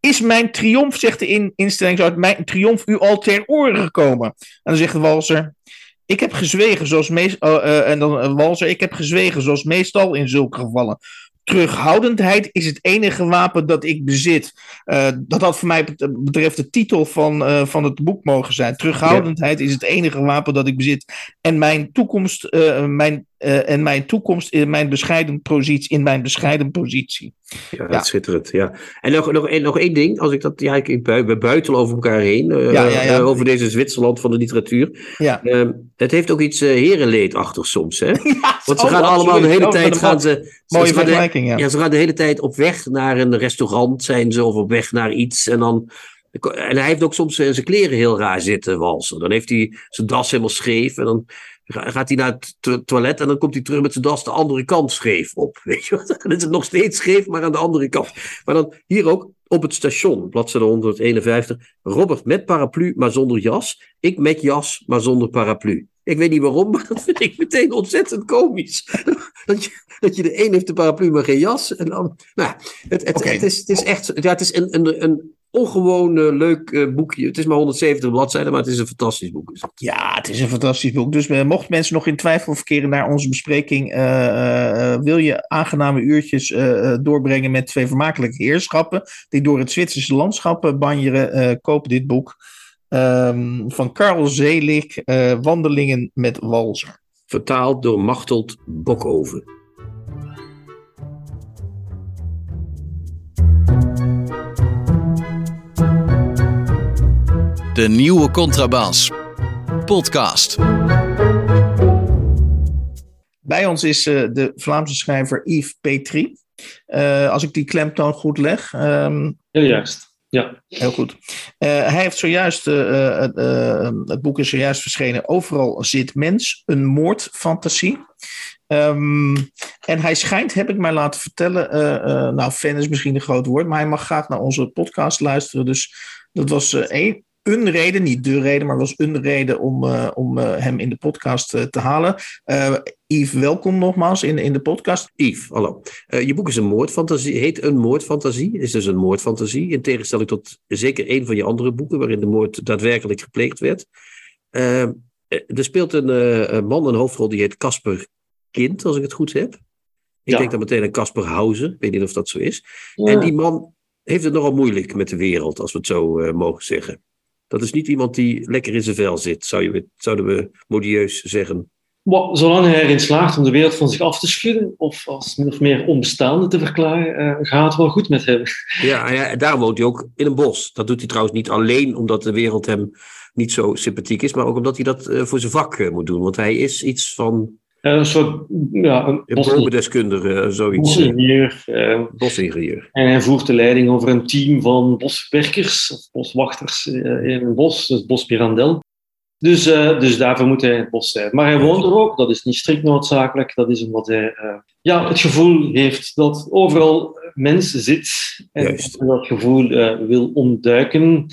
Is mijn triomf, zegt de in instellingsarts, mijn triomf u al ter oren gekomen? En dan zegt Walser. Ik heb gezwegen zoals meestal. en dan Walser. Ik heb gezwegen zoals meestal in zulke gevallen terughoudendheid is het enige wapen dat ik bezit. Uh, dat had voor mij betreft de titel van, uh, van het boek mogen zijn. Terughoudendheid is het enige wapen dat ik bezit. En mijn toekomst, uh, mijn, en mijn toekomst in mijn bescheiden positie. In mijn bescheiden positie. Ja, ja. schitterend. Ja. En nog, nog, nog één ding, als ik dat, ja, ik, ik, over elkaar heen, ja, ja, over deze Zwitserland van de literatuur. Ja. het heeft ook iets herenleed achter soms, hè? Want ze gaan allemaal de hele tijd, gaan ze, Mooie ze gaan de, vergelijking, ja. ja. Ze gaan de hele tijd op weg naar een restaurant, zijn ze, of op weg naar iets. En dan. En hij heeft ook soms zijn kleren heel raar zitten, walsen. Dan heeft hij zijn das helemaal scheef. En dan gaat hij naar het to toilet. En dan komt hij terug met zijn das de andere kant scheef op. Weet je wat? Dan is het nog steeds scheef, maar aan de andere kant. Maar dan hier ook op het station, bladzijde 151. Robert met paraplu, maar zonder jas. Ik met jas, maar zonder paraplu. Ik weet niet waarom, maar dat vind ik meteen ontzettend komisch. Dat je, dat je de een heeft de paraplu, maar geen jas. En dan, nou, het, het, het, is, het is echt ja, het is een, een, een ongewoon uh, leuk uh, boekje. Het is maar 170 bladzijden, maar het is een fantastisch boek. Is. Ja, het is een fantastisch boek. Dus uh, mocht mensen nog in twijfel verkeren naar onze bespreking, uh, wil je aangename uurtjes doorbrengen met twee vermakelijke heerschappen die door het Zwitserse landschap banjeren, koop dit boek. Um, van Karel Zeelig, Wandelingen met Walser. Vertaald door Machteld Bokoven. De nieuwe Contrabas. Podcast. Bij ons is uh, de Vlaamse schrijver Yves Petrie. Uh, als ik die klemtoon goed leg. Um, Heel juist. Ja. Heel goed. Uh, hij heeft zojuist, het boek is zojuist verschenen. Overal zit mens, een moordfantasie. Um, en hij schijnt, heb ik mij laten vertellen, nou fan is misschien een groot woord, maar hij mag graag naar onze podcast luisteren. Dus dat was één een reden, niet de reden, maar was een reden om, uh, om uh, hem in de podcast uh, te halen. Yves, welkom nogmaals in, in de podcast. Yves, hallo. je boek is een moordfantasie, heet Een moordfantasie. Is dus een moordfantasie, in tegenstelling tot zeker een van je andere boeken, waarin de moord daadwerkelijk gepleegd werd. er speelt een, man een hoofdrol die heet Casper Kind, als ik het goed heb. Ik ja. denk dan meteen aan Casper Hausen, ik weet niet of dat zo is. Ja. En die man heeft het nogal moeilijk met de wereld, als we het zo mogen zeggen. Dat is niet iemand die lekker in zijn vel zit, zou je, zouden we modieus zeggen. Well, zolang hij erin slaagt om de wereld van zich af te schudden, of als min of meer onbestaande te verklaren, uh, gaat het wel goed met hem. Ja, ja, en daarom woont hij ook in een bos. Dat doet hij trouwens niet alleen omdat de wereld hem niet zo sympathiek is, maar ook omdat hij dat uh, voor zijn vak uh, moet doen. Want hij is iets van. Een soort ja, een bomendeskundige, zoiets. Bosingenieur. Uh, bosingenieur. En hij voert de leiding over een team van boswerkers of boswachters in een bos, het bos Pirandel. Dus, uh, dus daarvoor moet hij in het bos zijn. Maar hij woont er ook, dat is niet strikt noodzakelijk. Dat is omdat hij uh, ja, het gevoel heeft dat overal mensen zit. En Juist. dat gevoel wil ontduiken.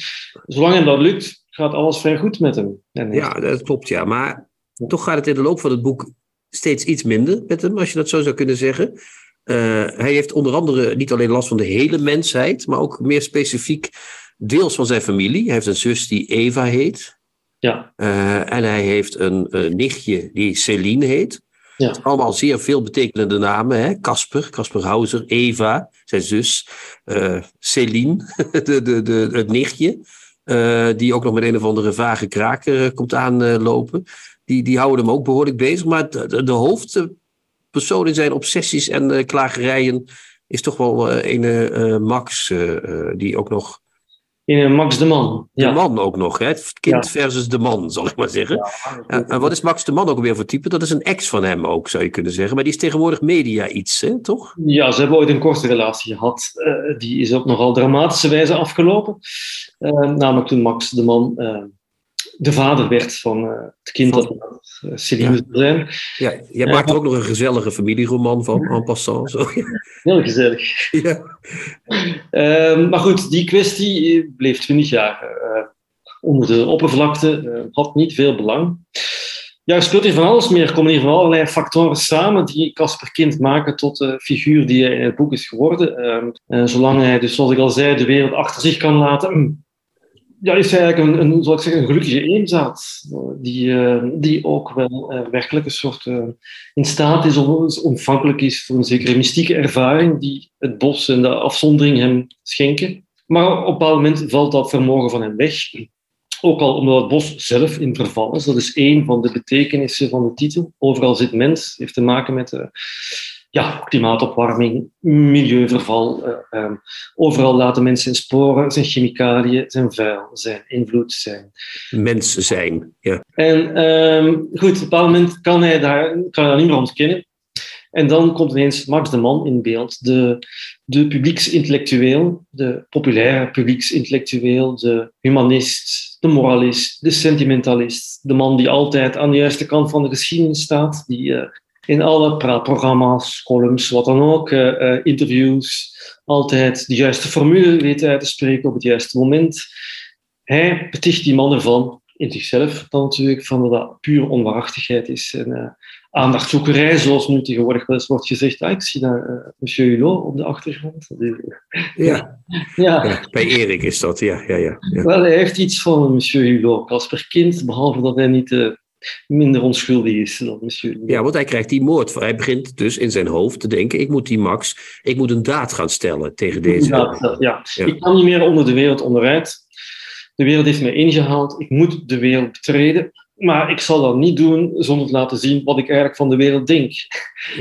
Zolang hem dat lukt, gaat alles vrij goed met hem. En Ja, dat klopt, ja. Maar toch gaat het in de loop van het boek steeds iets minder met hem, als je dat zo zou kunnen zeggen. Uh, hij heeft onder andere niet alleen last van de hele mensheid, maar ook meer specifiek deels van zijn familie. Hij heeft een zus die Eva heet. Ja. Uh, en hij heeft een, een, nichtje die Celine heet. Ja. Allemaal zeer veel betekenende namen. hè? Casper, Casper Hauser, Eva, zijn zus. Uh, Celine, de, de, de, het nichtje. Uh, die ook nog met een of andere vage kraker komt aanlopen. Die, die houden hem ook behoorlijk bezig. Maar de, de hoofdpersoon in zijn obsessies en uh, klagerijen is toch wel uh, een uh, Max, die ook nog. In Max de Man. De man ook nog, hè? Het kind ja. versus de man, zal ik maar zeggen. Ja, en wat is Max de Man ook alweer voor type? Dat is een ex van hem ook, zou je kunnen zeggen. Maar die is tegenwoordig media iets, hè? toch? Ja, ze hebben ooit een korte relatie gehad. die is op nogal dramatische wijze afgelopen. namelijk toen Max de Man de vader werd van uh, het kind dat uh, Celine ja. zijn. Ja, jij maakt er ook nog een gezellige familieroman van, en passant. Zo. Heel gezellig. Ja. Uh, maar goed, die kwestie bleef twintig jaar eh, onder de oppervlakte, had niet veel belang. Ja, er speelt hier van alles meer, komen hier van allerlei factoren samen die Casper Kind maken tot de figuur die hij in het boek is geworden. Ehm, zolang hij, dus zoals ik al zei, de wereld achter zich kan laten, ja, is eigenlijk een, een, ik zeggen, een gelukkige eenzaad. Die, uh, die ook wel uh, werkelijk een soort uh, in staat is of ontvankelijk is voor een zekere mystieke ervaring die het bos en de afzondering hem schenken. Maar op een bepaald moment valt dat vermogen van hem weg. Ook al omdat het bos zelf in verval is. Dat is één van de betekenissen van de titel. Overal zit mens. heeft te maken met ja, klimaatopwarming, milieuverval. Uh, um, overal laten mensen sporen, zijn chemicaliën, zijn vuil, zijn invloed, zijn... Mensen zijn, ja. En um, goed, op een bepaald moment kan hij, daar, kan hij dat niet meer ontkennen. En dan komt ineens Max de Man in beeld, de, de publieksintellectueel, de populaire publieksintellectueel, de humanist, de moralist, de sentimentalist, de man die altijd aan de juiste kant van de geschiedenis staat, die uh, in alle praatprogramma's, columns, wat dan ook, uh, uh, interviews, altijd de juiste formule weet uit te spreken op het juiste moment. Hij beticht die man ervan, in zichzelf dan natuurlijk, van dat dat puur onwaarachtigheid is en uh, aandachtzoekerij, zoals nu tegenwoordig wel eens wordt gezegd. Ah, ik zie daar monsieur Hulot op de achtergrond. Ja. Ja. ja. bij Erik is dat, ja. ja, ja, ja. Wel, hij heeft iets van monsieur Hulot, Casper Kind, behalve dat hij niet minder onschuldig is dan misschien. Ja, want hij krijgt die moord. Hij begint dus in zijn hoofd te denken: ik moet die Max, ik moet een daad gaan stellen tegen deze. Ja, ja. ja. ik kan niet meer onder de wereld onderuit. De wereld heeft mij ingehaald. Ik moet de wereld betreden. Maar ik zal dat niet doen zonder te laten zien wat ik eigenlijk van de wereld denk.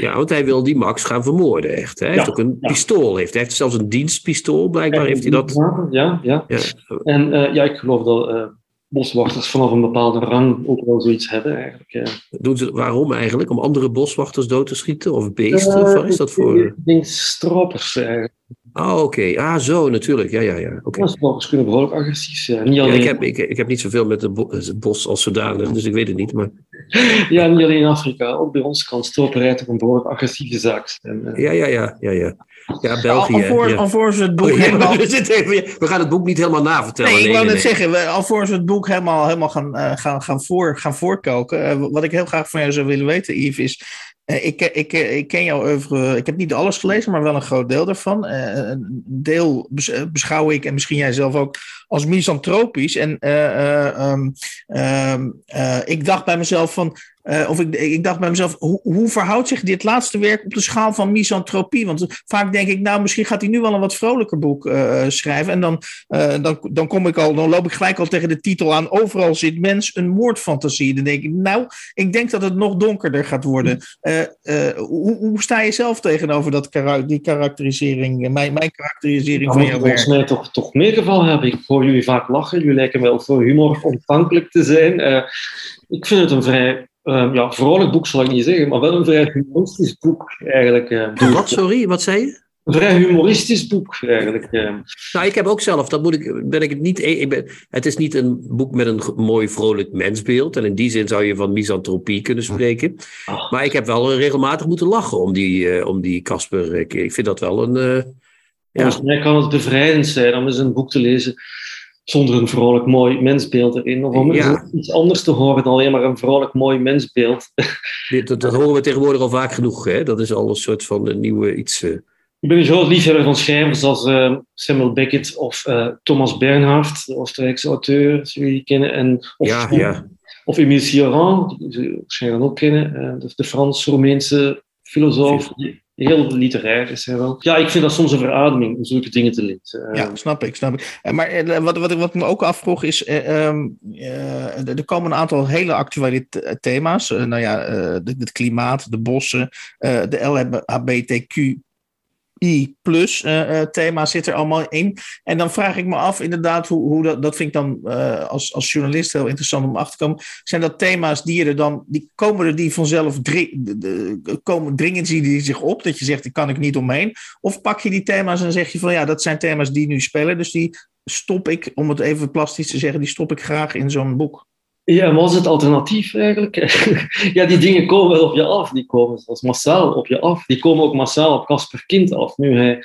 Ja, want hij wil die Max gaan vermoorden, echt. Hij heeft ook een ja. pistool. Heeft. Hij heeft zelfs een dienstpistool, blijkbaar heeft hij dat. Ja, ja. Ja. En uh, ja, ik geloof dat uh, boswachters vanaf een bepaalde rang ook wel zoiets hebben eigenlijk. Ja. Doen ze, waarom eigenlijk? Om andere boswachters dood te schieten? Of beesten? of waar is dat voor? Ik denk stropers eigenlijk. Ah, oké. Ah, zo, natuurlijk. Ja, ja, ja. Oké. Ja, stropers kunnen behoorlijk agressief zijn. Niet Ja, alleen, ik, heb, ik, ik heb niet zoveel met het bo- het bos als zodanig, dus ik weet het niet. Maar ja, niet alleen in Afrika. Ook bij ons kan stroperij toch een behoorlijk agressieve zaak zijn. Eh, ja, ja, ja, ja, ja. Ja, België. Alvorens, ja. alvorens we het boek Oh, ja, helemaal... we, we gaan het boek niet helemaal navertellen. Nee, ik wou nee, net nee. zeggen, alvorens we het boek helemaal, helemaal gaan, eh, gaan, gaan, voor, gaan voorkoken. eh, wat ik heel graag van jou zou willen weten, Yves, is. eh, ik, ken- ik, ik ken jouw oeuvre. Ik heb niet alles gelezen, maar wel een groot deel daarvan. Een deel bes- beschouw ik, en misschien jij zelf ook, als misantropisch. En eh, eh, ehm, ehm, eh, ik dacht bij mezelf van. Eh, of ik, ik dacht bij mezelf, hoe, hoe verhoudt zich dit laatste werk op de schaal van misantropie? Want vaak denk ik, nou, misschien gaat hij nu wel een wat vrolijker boek eh, schrijven. En dan, eh, dan, dan kom ik al, dan loop ik gelijk al tegen de titel aan. Overal zit mens een moordfantasie. Dan denk ik, nou, ik denk dat het nog donkerder gaat worden. Hoe, hoe sta je zelf tegenover dat kara- die karakterisering, mijn, mijn karakterisering van moet jouw volgens werk? mij toch, toch meegevallen hebben. Ik hoor jullie vaak lachen. Jullie lijken wel voor humor ontvankelijk te zijn. Ik vind het een vrij eh, ja, vrolijk boek, zal ik niet zeggen, maar wel een vrij humoristisch boek eigenlijk. eh. Wat, sorry? Wat zei je? een vrij humoristisch boek eigenlijk. eh. Nou, ik heb ook zelf, dat moet ik, ben ik het niet. Ik ben, het is niet een boek met een mooi, vrolijk mensbeeld. En in die zin zou je van misantropie kunnen spreken. Ah. Maar ik heb wel regelmatig moeten lachen om die, eh, om die Casper. Ik, ik vind dat wel een. eh, ja. Volgens mij kan het bevrijdend zijn om eens een boek te lezen zonder een vrolijk mooi mensbeeld erin. Of om Ja. iets anders te horen dan alleen maar een vrolijk mooi mensbeeld. Dat, dat horen we tegenwoordig al vaak genoeg. Hè? Dat is al een soort van een nieuwe iets. eh, Ik ben een groot liefhebber van schrijvers als eh, Samuel Beckett of eh, Thomas Bernhard, de Oostenrijkse auteur, als jullie die kennen. En, of, ja, ja. of Émile Cioran, die ze waarschijnlijk ook kennen, de, de Frans-Roemeense filosoof. die Heel literair is hij wel. Ja, ik vind dat soms een verademing om zulke dingen te lezen. Ja, snap ik, snap ik. Eh, Maar eh, wat, wat, ik- wat ik me ook afvroeg is, eh, ehm, eh, er komen een aantal hele actuele th- thema's. Nou ja, het klimaat, de bossen, de LHBTQI plus eh, thema zit er allemaal in. En dan vraag ik me af inderdaad, hoe, hoe dat, dat vind ik dan eh, als, als journalist heel interessant om achter te komen. Zijn dat thema's die er dan, die komen er die vanzelf, dri- de- de- komen, dringen die, die zich op, dat je zegt, daar kan ik niet omheen? Of pak je die thema's en zeg je van ja, dat zijn thema's die nu spelen, dus die stop ik, om het even plastisch te zeggen, die stop ik graag in zo'n boek. Ja, wat is het alternatief eigenlijk? ja, die dingen komen wel op je af. Die komen zelfs massaal op je af. Die komen ook massaal op Casper Kind af. Nu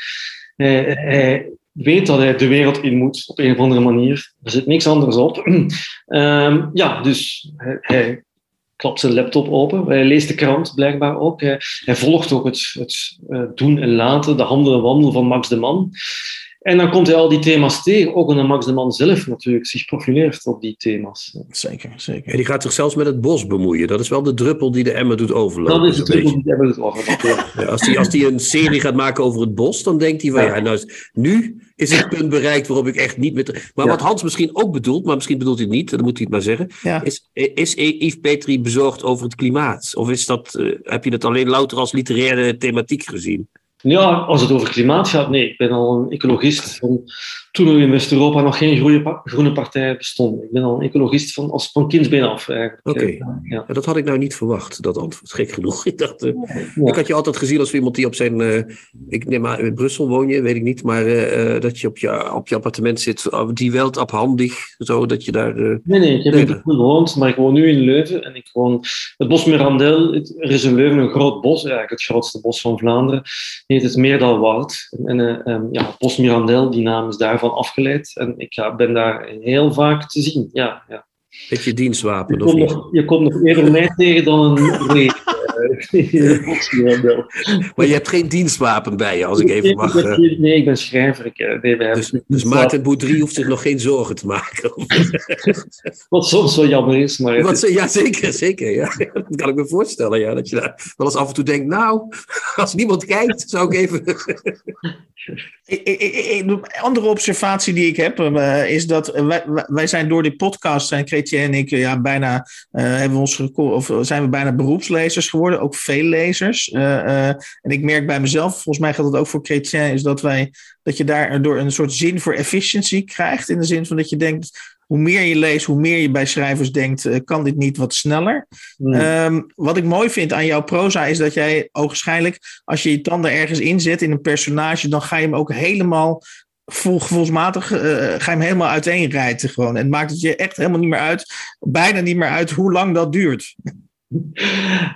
hij, weet dat hij de wereld in moet op een of andere manier. Er zit niks anders op. Ehm, ja, dus hij, hij klapt zijn laptop open. Hij leest de krant blijkbaar ook. Hij, volgt ook het, het eh, doen en laten, de handelen en wandelen van Max de Man. En dan komt hij al die thema's tegen, ook omdat Max de Man zelf natuurlijk zich profileert op die thema's. Zeker, En zeker. die gaat zich zelfs met het bos bemoeien. Dat is wel de druppel die de emmer doet overlopen. Dat is het truppel die hebben we het over. Ja. Ja, als hij als die een serie gaat maken over het bos, dan denkt hij van ja, Ja. nou, nu is het punt bereikt waarop ik echt niet meer. Maar Ja. wat Hans misschien ook bedoelt, maar misschien bedoelt hij het niet, dan moet hij het maar zeggen. Ja. Is, is Yves Petrie bezorgd over het klimaat? Of is dat, eh, heb je het alleen louter als literaire thematiek gezien? Ja, als het over klimaat gaat, nee. Ik ben al een ecologist van toen er in West-Europa nog geen groene, groene partijen bestonden. Ik ben al een ecologist van, als, van kindsbeen af eigenlijk. Oké. Ja, dat had ik nou niet verwacht, dat antwoord. Gek genoeg. Ik dacht, eh, Ja. ik had je altijd gezien als iemand die op zijn, eh, ik neem maar, in Brussel woon je, weet ik niet, maar eh, eh, dat je op, je op je appartement zit, eh, die welt afhandig, zo dat je daar. eh, Nee, nee, ik heb in. Brussel gewoond, maar ik woon nu in Leuven. En ik woon het bos Mirandel. Het- Er is in Leuven een groot bos, eigenlijk het grootste bos van Vlaanderen. Heet het Meerdalwoud. En eh, ehm, ja, bos Mirandel, die naam is daarvan afgeleid. En ik ja, ben daar heel vaak te zien. Ja, ja. Met je dienstwapen, Je, of komt niet? nog, je komt nog eerder mij tegen dan een. Maar je hebt geen dienstwapen bij je, als ik even mag. Nee, eh. ik ben- ben schrijver. Ik, eh, nee, Dus, dus Maarten Boudry hoeft zich nog geen zorgen te maken. Wat soms wel jammer is, maar het Wat, is- ze- ja, zeker, zeker. Ja. Dat kan ik me voorstellen, ja. Dat je daar wel eens af en toe denkt, nou, als niemand kijkt, zou ik even... Een andere observatie die ik heb eh, is dat wij, wij- zijn door die podcast, zijn Chrétien en ik, eh, ja, bijna eh, hebben we ons of zijn we bijna beroepslezers geworden, ook veel lezers. Eh, eh, en ik merk bij mezelf, volgens mij geldt dat ook voor Chrétien, is dat wij dat je daardoor een soort zin voor efficiency krijgt. In de zin van dat je denkt, hoe meer je leest, hoe meer je bij schrijvers denkt, eh, kan dit niet wat sneller? Hmm. Ehm, wat ik mooi vind aan jouw proza is dat jij ogenschijnlijk, als je je tanden ergens inzet in een personage, dan ga je hem ook helemaal vol, gevoelsmatig, ga je hem helemaal uiteenrijten gewoon. En het maakt het je echt helemaal niet meer uit, bijna niet meer uit hoe lang dat duurt.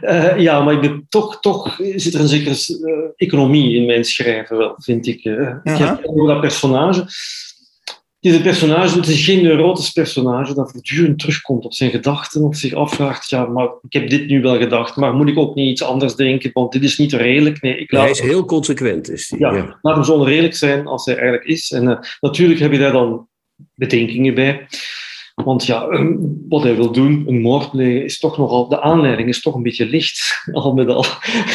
Eh, ja, maar ik ben, toch, toch zit er een zekere eh, economie in mijn schrijven, wel, vind ik. eh. Ik heb over dat personage. Het is een personage, het is geen neurotisch personage dat voortdurend terugkomt op zijn gedachten, of zich afvraagt, ja, maar ik heb dit nu wel gedacht, maar moet ik ook niet iets anders denken, want dit is niet redelijk. Nee, ik laat Hij is heel consequent, is die. ja, Ja. laat hem zo onredelijk zijn als hij eigenlijk is. En natuurlijk heb je daar dan bedenkingen bij. Want ja, eh, wat hij wil doen, een moord plegen, is toch nogal... De aanleiding is toch een beetje licht, al met al.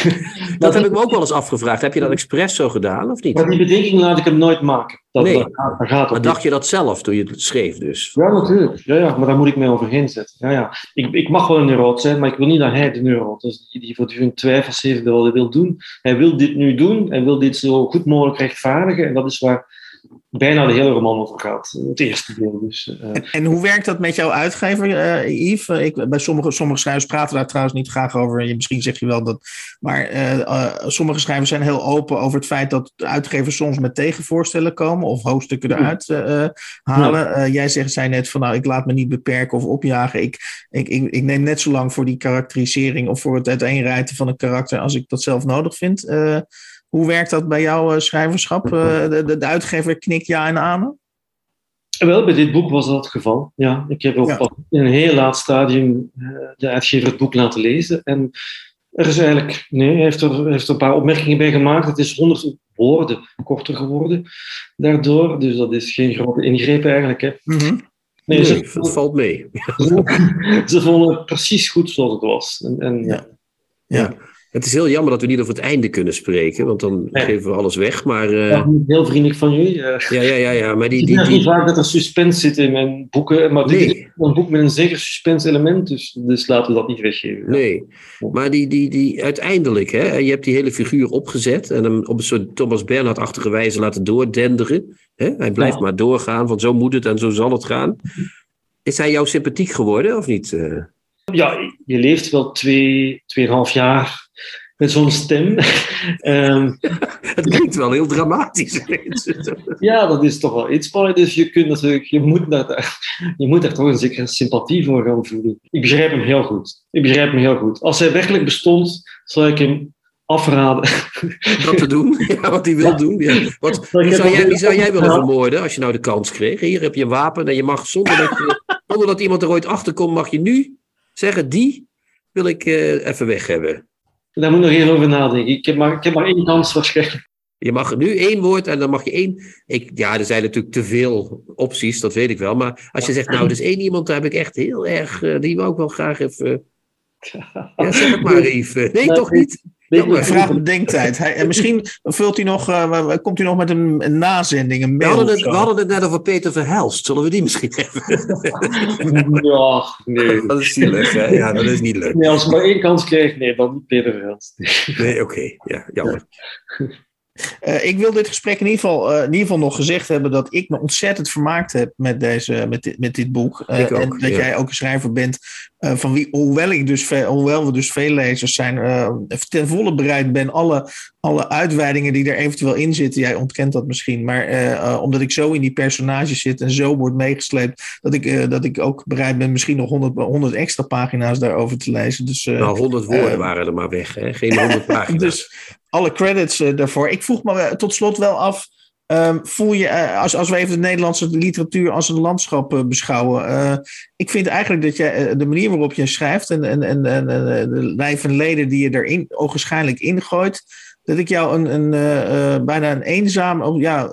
Dat heb ik me ook wel eens afgevraagd. Heb je dat expres zo gedaan, of niet? Maar die bedenking laat ik hem nooit maken. Dat, Nee. dat, gaat- Maar dacht je dat zelf toen je het schreef dus? Ja, natuurlijk. Ja, ja, maar daar moet ik mij overheen zetten. Ja, ja. Ik, ik mag wel een neuroot zijn, maar ik wil niet dat hij de neuroot is die, die voortdurend twijfels heeft bij wat hij wil doen. Hij wil dit nu doen, hij wil dit zo goed mogelijk rechtvaardigen. En dat is waar bijna de hele roman over gaat. Het eerste deel dus. Uh, en, en, hoe werkt dat met jouw uitgever, uh, Yves? Ik, bij sommige, sommige schrijvers praten daar trouwens niet graag over. Misschien zeg je wel dat. Maar uh, sommige schrijvers zijn heel open over het feit dat uitgevers soms met tegenvoorstellen komen of hoofdstukken eruit halen. jij zegt, zei net van nou, ik laat me niet beperken of opjagen. Ik, ik, ik, ik, neem net zo lang voor die karakterisering of voor het uiteenrijten van een karakter als ik dat zelf nodig vind. Hoe werkt dat bij jouw schrijverschap? de, de, de uitgever knikt ja en amen? Wel, bij dit boek was dat het geval. Ja, ik heb ook in een heel laat stadium de uitgever het boek laten lezen. En er is eigenlijk, nee, hij heeft er, heeft er een paar opmerkingen bij gemaakt. Het is honderd woorden korter geworden daardoor. Dus dat is geen grote ingreep eigenlijk. Hè. Mm -hmm. Nee, nee ze, het valt mee. Ze, vonden het precies goed zoals het was. En, en ja. ja. Het is heel jammer dat we niet over het einde kunnen spreken, want dan geven we alles weg. Maar, uh... heel vriendelijk van jullie. Uh... Ja, ja, ja, ja. Maar die, die, die, niet vaak dat er suspense zit in mijn boeken, maar dit is een boek met een zeker suspense element, dus, dus laten we dat niet weggeven. Nee, maar die, die, die, uiteindelijk, hè, je hebt die hele figuur opgezet en hem op een soort Thomas Bernhard-achtige wijze laten doordenderen. Hè? Hij blijft maar doorgaan, van zo moet het en zo zal het gaan. Is hij jou sympathiek geworden of niet? Uh... Ja, je leeft wel twee, tweeënhalf jaar met zo'n stem. um, het klinkt wel heel dramatisch. ja, dat is toch wel iets. Dus je, kunt natuurlijk, je, moet daar, je moet daar toch een zekere sympathie voor gaan voelen. Ik begrijp hem heel goed. Ik begrijp hem heel goed. Als hij werkelijk bestond, zou ik hem afraden. Dat te doen? Ja, wat hij wil doen. Ja. Wat, wie, zou jij, wie zou jij willen vermoorden als je nou de kans kreeg? Hier heb je een wapen en je mag zonder dat, je, zonder dat iemand er ooit achter komt, mag je nu zeggen, die wil ik uh, even weg hebben. Daar moet ik nog even over nadenken. Ik heb maar, ik heb maar één kans waarschijnlijk. Je mag nu één woord en dan mag je één. Ik, ja, er zijn natuurlijk te veel opties, dat weet ik wel. Maar als je zegt, nou, is één iemand, daar heb ik echt heel erg. Uh, die wil ik wel graag even. Ja, zeg het maar even. Nee, toch niet? Nee, vraag bedenktijd. Hij, en misschien vult hij nog, uh, komt hij nog met een, een nazending, een mail. We hadden, het, we hadden het net over Peter Verhelst. Zullen we die misschien hebben? ja, nee. Dat is niet leuk, hè? Ja, dat is niet leuk. Nee, als ik maar één kans krijg, nee, dan niet Peter Verhelst. nee, oké. Okay. Ja, jammer. Uh, ik wil dit gesprek in ieder, geval, uh, in ieder geval nog gezegd hebben dat ik me ontzettend vermaakt heb met, deze, met, dit, met dit boek. Uh, ook, en dat ja. jij ook een schrijver bent van wie, hoewel, ik dus veel, hoewel we dus veel lezers zijn, ten volle bereid ben alle, alle uitweidingen die er eventueel in zitten. Jij ontkent dat misschien, maar omdat ik zo in die personages zit en zo wordt meegesleept, dat ik, dat ik ook bereid ben misschien nog 100, 100 extra pagina's daarover te lezen. Dus, nou, 100 woorden waren er maar weg, hè? geen 100 pagina's. dus, alle credits daarvoor. Ik vroeg me tot slot wel af. Um, voel je, uh, als, als we even de Nederlandse literatuur als een landschap uh, beschouwen. ik vind eigenlijk dat je de manier waarop je schrijft en, en, en, en de lijf en leden die je erin ogenschijnlijk ingooit. Dat ik jou een, een bijna een eenzaam. Oh, ja,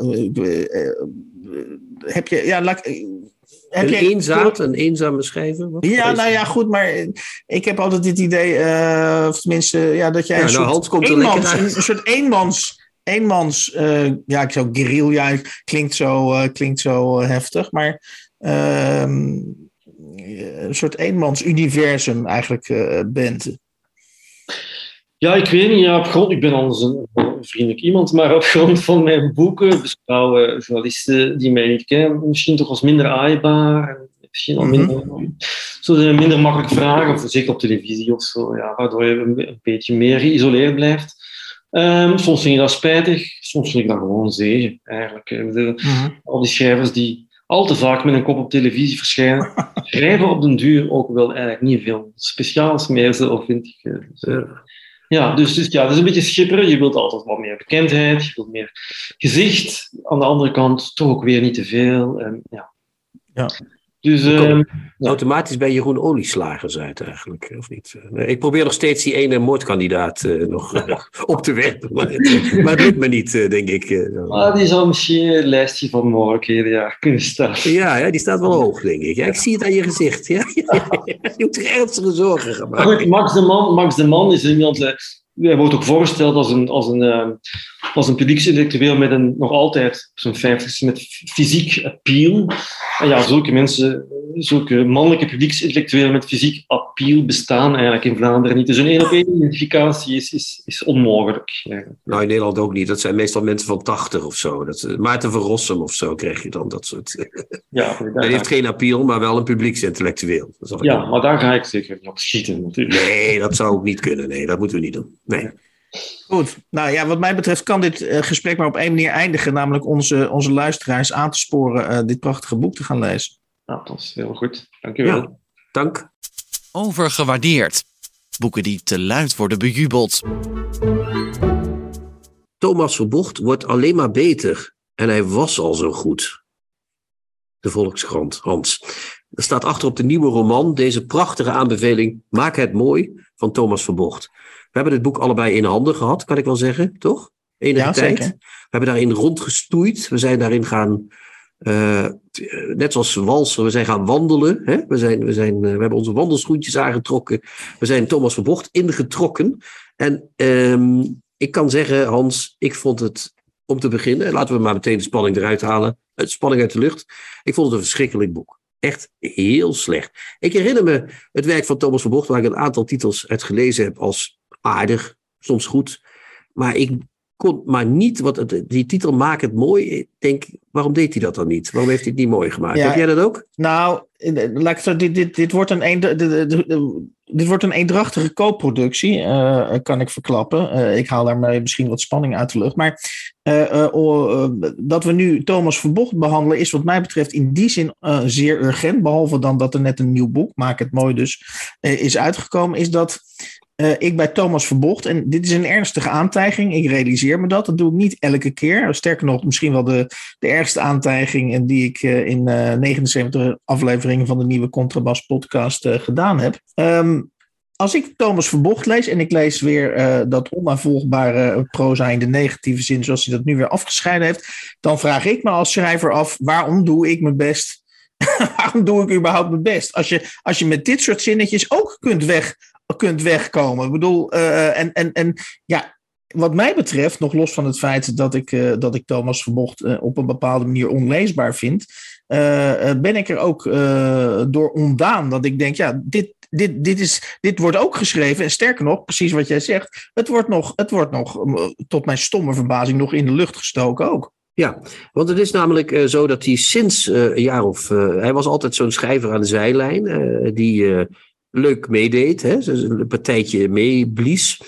heb je. Ja, laat, heb een eenzaam, een eenzame schrijver? Wat ja, nou ja, goed, maar ik heb altijd dit idee, uh, of tenminste, ja, dat jij ja, een, nou, soort eenmans, een, soort eenmans, eenmans uh, ja, ik zou guerrilla, klinkt zo, uh, klinkt zo heftig, maar ehm, een soort eenmans universum eigenlijk bent. Ja, ik weet niet. Ja, op grond, ik ben anders een, vriendelijk iemand, maar op grond van mijn boeken beschouwen journalisten die mij niet kennen misschien toch als minder aaibaar. Misschien al minder, mm zo minder makkelijk vragen, of zeker op televisie of zo, ja, waardoor je een, beetje meer geïsoleerd blijft. Um, soms vind je dat spijtig, soms vind ik dat gewoon zegen, eigenlijk. De, mm Al die schrijvers die al te vaak met een kop op televisie verschijnen, schrijven op den duur ook wel eigenlijk niet veel speciaals meer, zo vind ik. Dus, ja, dus, dus ja, dat is een beetje schipperen. Je wilt altijd wat meer bekendheid, je wilt meer gezicht. Aan de andere kant toch ook weer niet te veel. En, ja. ja. Dus, uh, automatisch bij Jeroen Olieslagers uit eigenlijk, of niet? ik probeer nog steeds die ene moordkandidaat uh, nog uh, op te werpen, maar, maar het lukt me niet, denk ik. ah, die zal misschien een lijstje van mogelijkheden ja, kunnen staan. Ja, ja, die staat wel hoog, denk ik. Ja, ik zie het aan je gezicht. Ja, je moet er ernstige zorgen gaan maken. Goed, Max de Man, Max de Man is iemand hij wordt ook voorgesteld als een, als een, uh, als een publieksintellectueel met een nog altijd op zijn vijftigste met fysiek appeal. En ja, zulke mensen zulke mannelijke publieksintellectuelen met fysiek appeal bestaan eigenlijk in Vlaanderen niet. Dus een één op één identificatie is, is, is onmogelijk. eigenlijk. Nou, in Nederland ook niet. Dat zijn meestal mensen van 80 of zo. Dat, eh, Maarten van Rossum of zo krijg je dan, dat soort. Ja, Hij heeft geen appeal, maar wel een publieksintellectueel. Ja, maar daar ga ik zeker niet op schieten natuurlijk. Nee, dat zou ook niet kunnen. Nee, dat moeten we niet doen. Nee. Goed. Nou ja, wat mij betreft kan dit eh, gesprek maar op één manier eindigen. Namelijk onze, onze luisteraars aan te sporen eh, dit prachtige boek te gaan lezen. Nou, dat is heel goed. Dank u wel. Ja. Dank. Overgewaardeerd. Boeken die te luid worden bejubeld. Thomas Verbocht wordt alleen maar beter. En hij was al zo goed. De Volkskrant, Hans. Er staat achter op de nieuwe roman deze prachtige aanbeveling Maak het mooi van Thomas Verbocht. We hebben dit boek allebei in handen gehad, kan ik wel zeggen, toch? Enige Ja, tijd. zeker. We hebben daarin rondgestoeid. We zijn daarin gaan, eh, eh, net zoals walsen, we zijn gaan wandelen. Hè? We, zijn, we, zijn, eh, we hebben onze wandelschoentjes aangetrokken. We zijn Thomas Verbocht ingetrokken. En ehm, ik kan zeggen, Hans, ik vond het om te beginnen, laten we maar meteen de spanning eruit halen. De spanning uit de lucht. Ik vond het een verschrikkelijk boek. Echt heel slecht. Ik herinner me het werk van Thomas Verbocht, waar ik een aantal titels uit gelezen heb als aardig, soms goed. Maar ik kon maar niet, wat het, die titel Maak het mooi. Ik denk, waarom deed hij dat dan niet? Waarom heeft hij het niet mooi gemaakt? Ja. Heb jij dat ook? Nou, eh, dit, dit, dit, wordt een een, dit wordt een eendrachtige co-productie, eh, kan ik verklappen. Eh, ik haal daarmee misschien wat spanning uit de lucht. Maar eh, eh, oh, eh, dat we nu Thomas Verbocht behandelen, is wat mij betreft in die zin eh, zeer urgent. Behalve dan dat er net een nieuw boek, Maak het mooi dus, eh, is uitgekomen. Is dat eh, ik bij Thomas Verbocht, en dit is een ernstige aantijging, ik realiseer me dat. Dat doe ik niet elke keer. Sterker nog, misschien wel de, de ergste aantijging en die ik eh, in eh 79 afleveringen van de nieuwe Contrabas podcast eh, gedaan heb. Ehm, als ik Thomas Verbocht lees en ik lees weer eh, dat onnavolgbare proza in de negatieve zin, zoals hij dat nu weer afgescheiden heeft, dan vraag ik me als schrijver af: waarom doe ik mijn best? waarom doe ik überhaupt mijn best? Als je, als je met dit soort zinnetjes ook kunt, weg, kunt wegkomen. Ik bedoel, eh, en, en, en ja, wat mij betreft, nog los van het feit dat ik, eh, dat ik Thomas Verbocht eh, op een bepaalde manier onleesbaar vind, ben ik er ook door ontdaan. Dat ik denk, ja, dit, dit, dit, is, dit wordt ook geschreven. En sterker nog, precies wat jij zegt, het wordt nog, het wordt nog tot mijn stomme verbazing, nog in de lucht gestoken ook. Ja, want het is namelijk zo dat hij sinds een jaar of. hij was altijd zo'n schrijver aan de zijlijn. die leuk meedeed. Hè, een partijtje meeblies.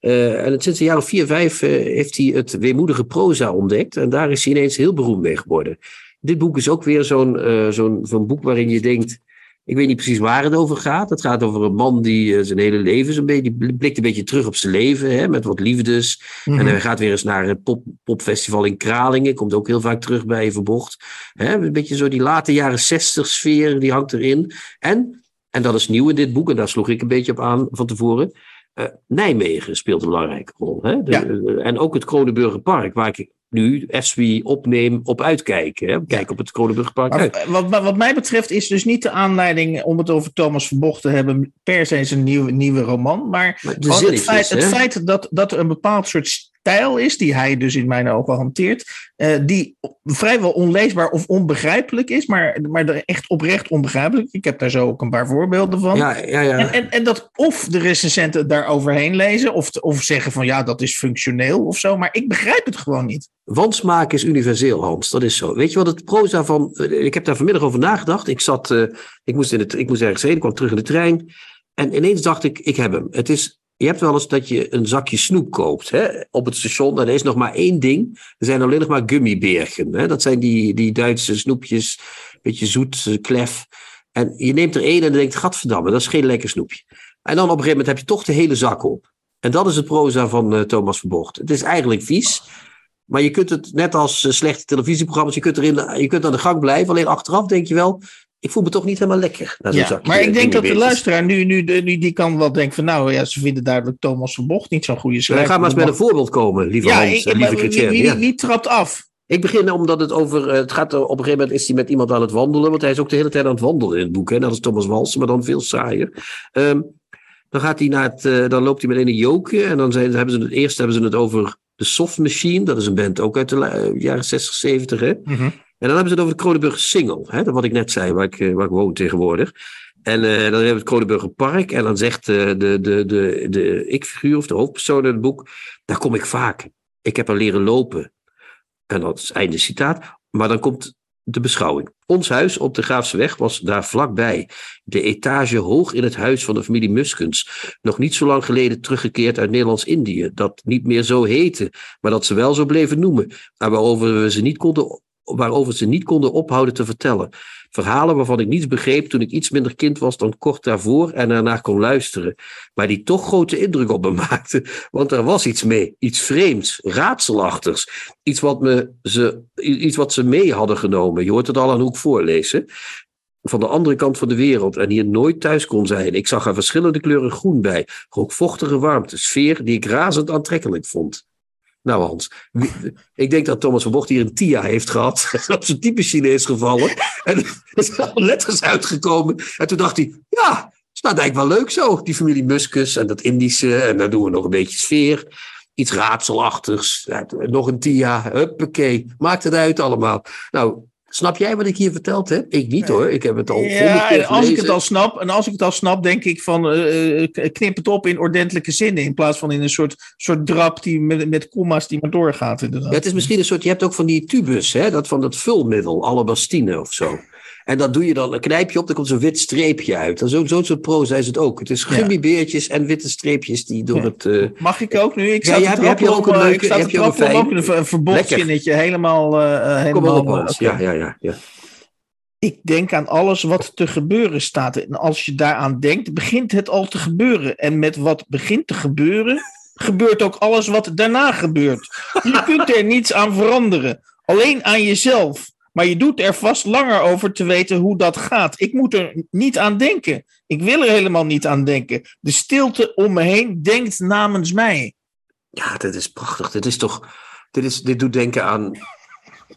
Eh, en sinds een jaar of vier, vijf eh, heeft hij het weemoedige proza ontdekt. En daar is hij ineens heel beroemd mee geworden. Dit boek is ook weer zo'n eh, zo'n zo'n boek waarin je denkt. Ik weet niet precies waar het over gaat. Het gaat over een man die zijn hele leven zo'n beetje. die blikt een beetje terug op zijn leven. Hè, met wat liefdes. Mhm. En hij gaat weer eens naar het pop, popfestival in Kralingen. Komt ook heel vaak terug bij Verbocht. Hè, een beetje zo die late jaren zestig sfeer, die hangt erin. En, en dat is nieuw in dit boek, en daar sloeg ik een beetje op aan van tevoren. eh, Nijmegen speelt een belangrijke rol. Hè? De- Ja. eh, en ook het Kronenburgerpark, waar ik nu, as we opneem, op uitkijk. Hè? Kijk op het Kronenburgerpark uit. Wat, wat, wat mij betreft is dus niet de aanleiding om het over Thomas Verbocht te hebben, per se zijn nieuwe, nieuwe roman. Maar het feit, het hè? feit dat, dat er een bepaald soort stijl is, die hij dus in mijn ogen hanteert, eh, die vrijwel onleesbaar of onbegrijpelijk is, maar, maar echt oprecht onbegrijpelijk. Ik heb daar zo ook een paar voorbeelden van. Ja, ja, ja. En, en, en dat of de recensenten het daar overheen lezen, of, of zeggen van ja, dat is functioneel of zo, maar ik begrijp het gewoon niet. Wansmaak is universeel, Hans. Dat is zo. Weet je wat het proza van. eh, Ik heb daar vanmiddag over nagedacht. Ik zat. eh, ik, moest in het, ik moest ergens heen. Ik kwam terug in de trein. En ineens dacht ik: ik heb hem. Het is. Je hebt wel eens dat je een zakje snoep koopt hè, op het station. En er is nog maar één ding. Er zijn alleen nog maar gummibergen. Hè. Dat zijn die, die Duitse snoepjes. Beetje zoet, eh, klef. En je neemt er één en denkt: Gadverdamme, dat is geen lekker snoepje. En dan op een gegeven moment heb je toch de hele zak op. En dat is het proza van eh, Thomas Verbocht. Het is eigenlijk vies. Maar je kunt het, net als eh, slechte televisieprogramma's, je kunt, erin, je kunt aan de gang blijven. Alleen achteraf denk je wel, ik voel me toch niet helemaal lekker. Na zo'n Ja, zakje maar ik denk dat de luisteraar nu, nu, nu die kan wel denken van nou ja, ze vinden duidelijk Thomas Verbocht niet zo'n goede Ja, schrijver. ga maar eens met een voorbeeld komen, lieve ja, Hans ik, en lieve maar wie, trapt af? Ik begin omdat het over, eh, het gaat op een gegeven moment is hij met iemand aan het wandelen, want hij is ook de hele tijd aan het wandelen in het boek. Hè? Dat is Thomas Walsen, maar dan veel saaier. Ehm, dan, gaat hij naar het, eh, dan loopt hij met een jookje en dan zijn, hebben ze het eerst hebben ze het over de Soft Machine. Dat is een band ook uit de eh, jaren 60, 70. Hè? En dan hebben ze het over de Kronenburg Singel, wat ik net zei, waar ik, eh, waar ik woon tegenwoordig. En eh, dan hebben we het Kronenburger Park. En dan zegt uh, de, de, de, de ik-figuur of de hoofdpersoon in het boek: Daar kom ik vaak. Ik heb er leren lopen. En dat is einde citaat. Maar dan komt de beschouwing. Ons huis op de Graafseweg was daar vlakbij. De etage hoog in het huis van de familie Muskens. Nog niet zo lang geleden teruggekeerd uit Nederlands-Indië. Dat niet meer zo heette, maar dat ze wel zo bleven noemen. Maar waarover we ze niet konden waarover ze niet konden ophouden te vertellen. Verhalen waarvan ik niets begreep toen ik iets minder kind was dan kort daarvoor en ernaar kon luisteren. Maar die toch grote indruk op me maakten, want er was iets mee, iets vreemds, raadselachtigs. Iets wat, me ze, iets wat ze mee hadden genomen. Je hoort het al aan Hoek voorlezen. Van de andere kant van de wereld en hier nooit thuis kon zijn. Ik zag er verschillende kleuren groen bij, vochtige warmte, sfeer die ik razend aantrekkelijk vond. Nou Hans, ik denk dat Thomas van Bocht hier een TIA heeft gehad. op zijn type Chinees gevallen. En er zijn letters uitgekomen. En toen dacht hij, ja, staat eigenlijk wel leuk zo. Die familie Muskus en dat Indische. En dan doen we nog een beetje sfeer. Iets raadselachtigs. nog een TIA. Huppakee. Maakt het uit allemaal. Nou, Snap jij wat ik hier verteld heb? Ik niet hoor. Ik heb het al ja, en als ik het al snap, en als ik het al snap, denk ik van uh, knip het op in ordentelijke zinnen. In plaats van in een soort, soort drap die met, met komma's die maar doorgaat. Inderdaad. Ja, het is misschien een soort. Je hebt ook van die tubus, hè, dat van dat vulmiddel, alabastine of zo. En dat doe je dan, een knijp je op, dan komt zo'n wit streepje uit. Zo'n zo soort proza is het ook. Het is gummibeertjes en witte streepjes die door het... Uh... Mag ik ook nu? Ik ja, hebt, heb je ook een leuke... Ik heb je ook een, ook een, helemaal... Uh, helemaal Kom op, okay. ja, ja, ja, ja. Ik denk aan alles wat te gebeuren staat. En als je daaraan denkt, begint het al te gebeuren. En met wat begint te gebeuren, gebeurt ook alles wat daarna gebeurt. Je kunt er niets aan veranderen. Alleen aan jezelf. Maar je doet er vast langer over te weten hoe dat gaat. Ik moet er niet aan denken. Ik wil er helemaal niet aan denken. De stilte om me heen denkt namens mij. Ja, dit is prachtig. Dit is toch. Dit, is, dit doet denken aan.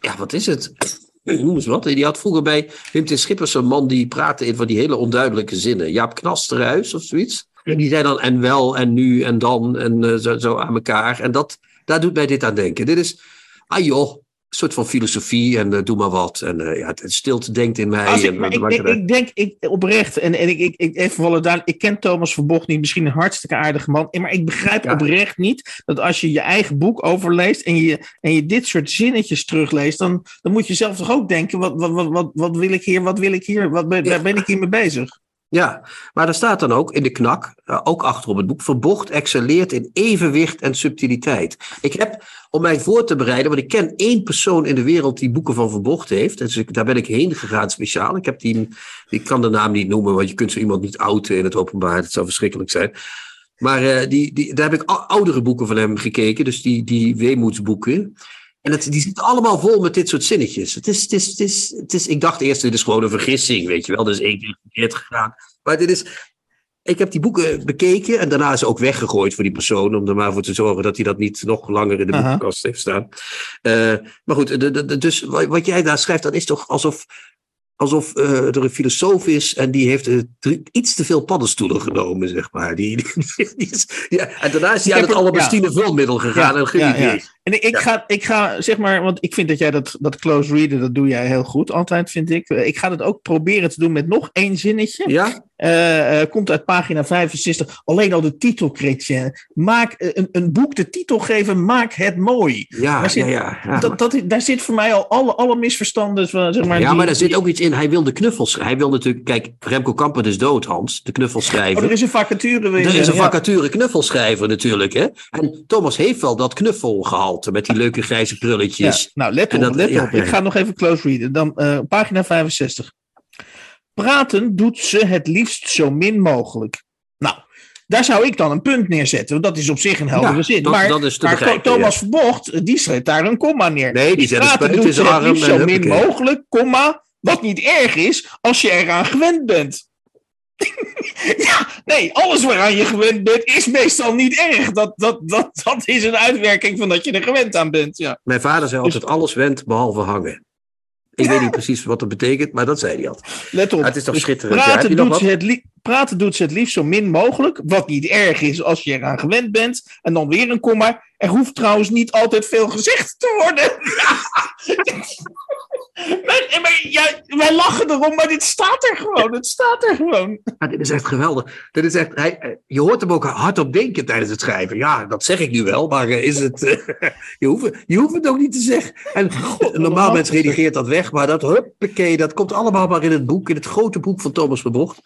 Ja, wat is het? Noem eens wat. Die had vroeger bij Wim T. Schippers een man die praatte in van die hele onduidelijke zinnen. Jaap Knasterhuis of zoiets. En die zei dan en wel en nu en dan en uh, zo, zo, aan elkaar. En dat, daar doet mij dit aan denken. Dit is, ah joh, soort van filosofie en uh, doe maar wat. En uh, ja, het stilte denkt in mij. Ik, en, ik, ik, ik, denk ik, oprecht, en, en ik, ik, ik, even vallen daar, ik ken Thomas Verbocht niet, misschien een hartstikke aardige man, maar ik begrijp ja. oprecht niet dat als je je eigen boek overleest en je, en je dit soort zinnetjes terugleest, dan, dan moet je zelf toch ook denken, wat, wat, wat, wat, wat wil ik hier, wat wil ik hier, wat ben, ja. ben ik hier mee bezig? Ja, maar er staat dan ook in de knak, uh, ook achter op het boek, Verbocht excelleert in evenwicht en subtiliteit. Ik heb, om mij voor te bereiden, want ik ken één persoon in de wereld die boeken van Verbocht heeft. Dus daar ben ik heen gegaan speciaal. Ik, heb die, ik kan de naam niet noemen, want je kunt zo iemand niet outen in het openbaar. Het zou verschrikkelijk zijn. Maar uh, die, die, daar heb ik oudere boeken van hem gekeken, dus die, die weemoedsboeken. En het, die zitten allemaal vol met dit soort zinnetjes. Het is, het is, het is, het is, ik dacht eerst, dit is gewoon een vergissing, weet je wel. Dus één keer verkeerd gegaan. Maar dit is, ik heb die boeken bekeken en daarna is ze ook weggegooid voor die persoon. Om er maar voor te zorgen dat hij dat niet nog langer in de boekenkast heeft staan. Uh, maar goed, de, de, dus wat jij daar schrijft, dat is toch alsof alsof uh, er een filosoof is en die heeft uh, iets te veel paddenstoelen genomen, zeg maar. Die, die, die is, ja, en daarna is hij aan het Alabastine ja. vulmiddel gegaan en ja, ja, En ik, ga, ik ga, zeg maar, want ik vind dat jij dat, dat close reader, dat doe jij heel goed altijd, vind ik. Ik ga dat ook proberen te doen met nog één zinnetje. Ja? Uh, uh, komt uit pagina 65. Alleen al de titel. Maak een, een boek de titel geven, maak het mooi. Ja, daar zit, ja, ja, Dat, dat, daar zit voor mij al alle, alle misverstanden. Zeg maar, ja, die, maar daar zit ook iets in. Hij wil de knuffels. Hij wil natuurlijk. Kijk, Remco Kamper is dood, Hans. De knuffelschrijver. Oh, er is een vacature. Weer, er is een vacature knuffelschrijver natuurlijk. Hè? En Thomas heeft wel dat knuffelgehalte met die leuke grijze prulletjes. nou, let op. Dat, let op. Ik ga nog even close readen. Dan uh, pagina 65. Praten doet ze het liefst zo min mogelijk. Nou, daar zou ik dan een punt neerzetten. Want dat is op zich een heldere ja, zin. Dat, maar, dat maar Thomas ja. Verbocht, die zet daar een komma neer. Nee, die zet Praten doet ze het liefst zo min mogelijk, komma. Wat niet erg is als je eraan gewend bent. ja, nee, alles waaraan je gewend bent is meestal niet erg. Dat, dat, dat, dat is een uitwerking van dat je er gewend aan bent. Ja. Mijn vader zei altijd: alles wendt behalve hangen. Ik weet niet precies wat dat betekent, maar dat zei hij altijd. Let op. het is toch dus schitterend. Praten, ja, doet ze het praten doet ze het liefst zo min mogelijk. Wat niet erg is als je eraan gewend bent. En dan weer een komma. Er hoeft trouwens niet altijd veel gezegd te worden. Nee, maar ja, wij lachen erom, maar dit staat er gewoon. Het staat er gewoon. Ja, dit is echt geweldig. Dit is echt, hij, je hoort hem ook hardop denken tijdens het schrijven. Ja, dat zeg ik nu wel, maar eh, is het, eh, je, hoeft, je hoeft het ook niet te zeggen. En normaal mens redigeert dat weg, maar dat, huppakee, dat komt allemaal maar in het boek, in het grote boek van Thomas Verbocht.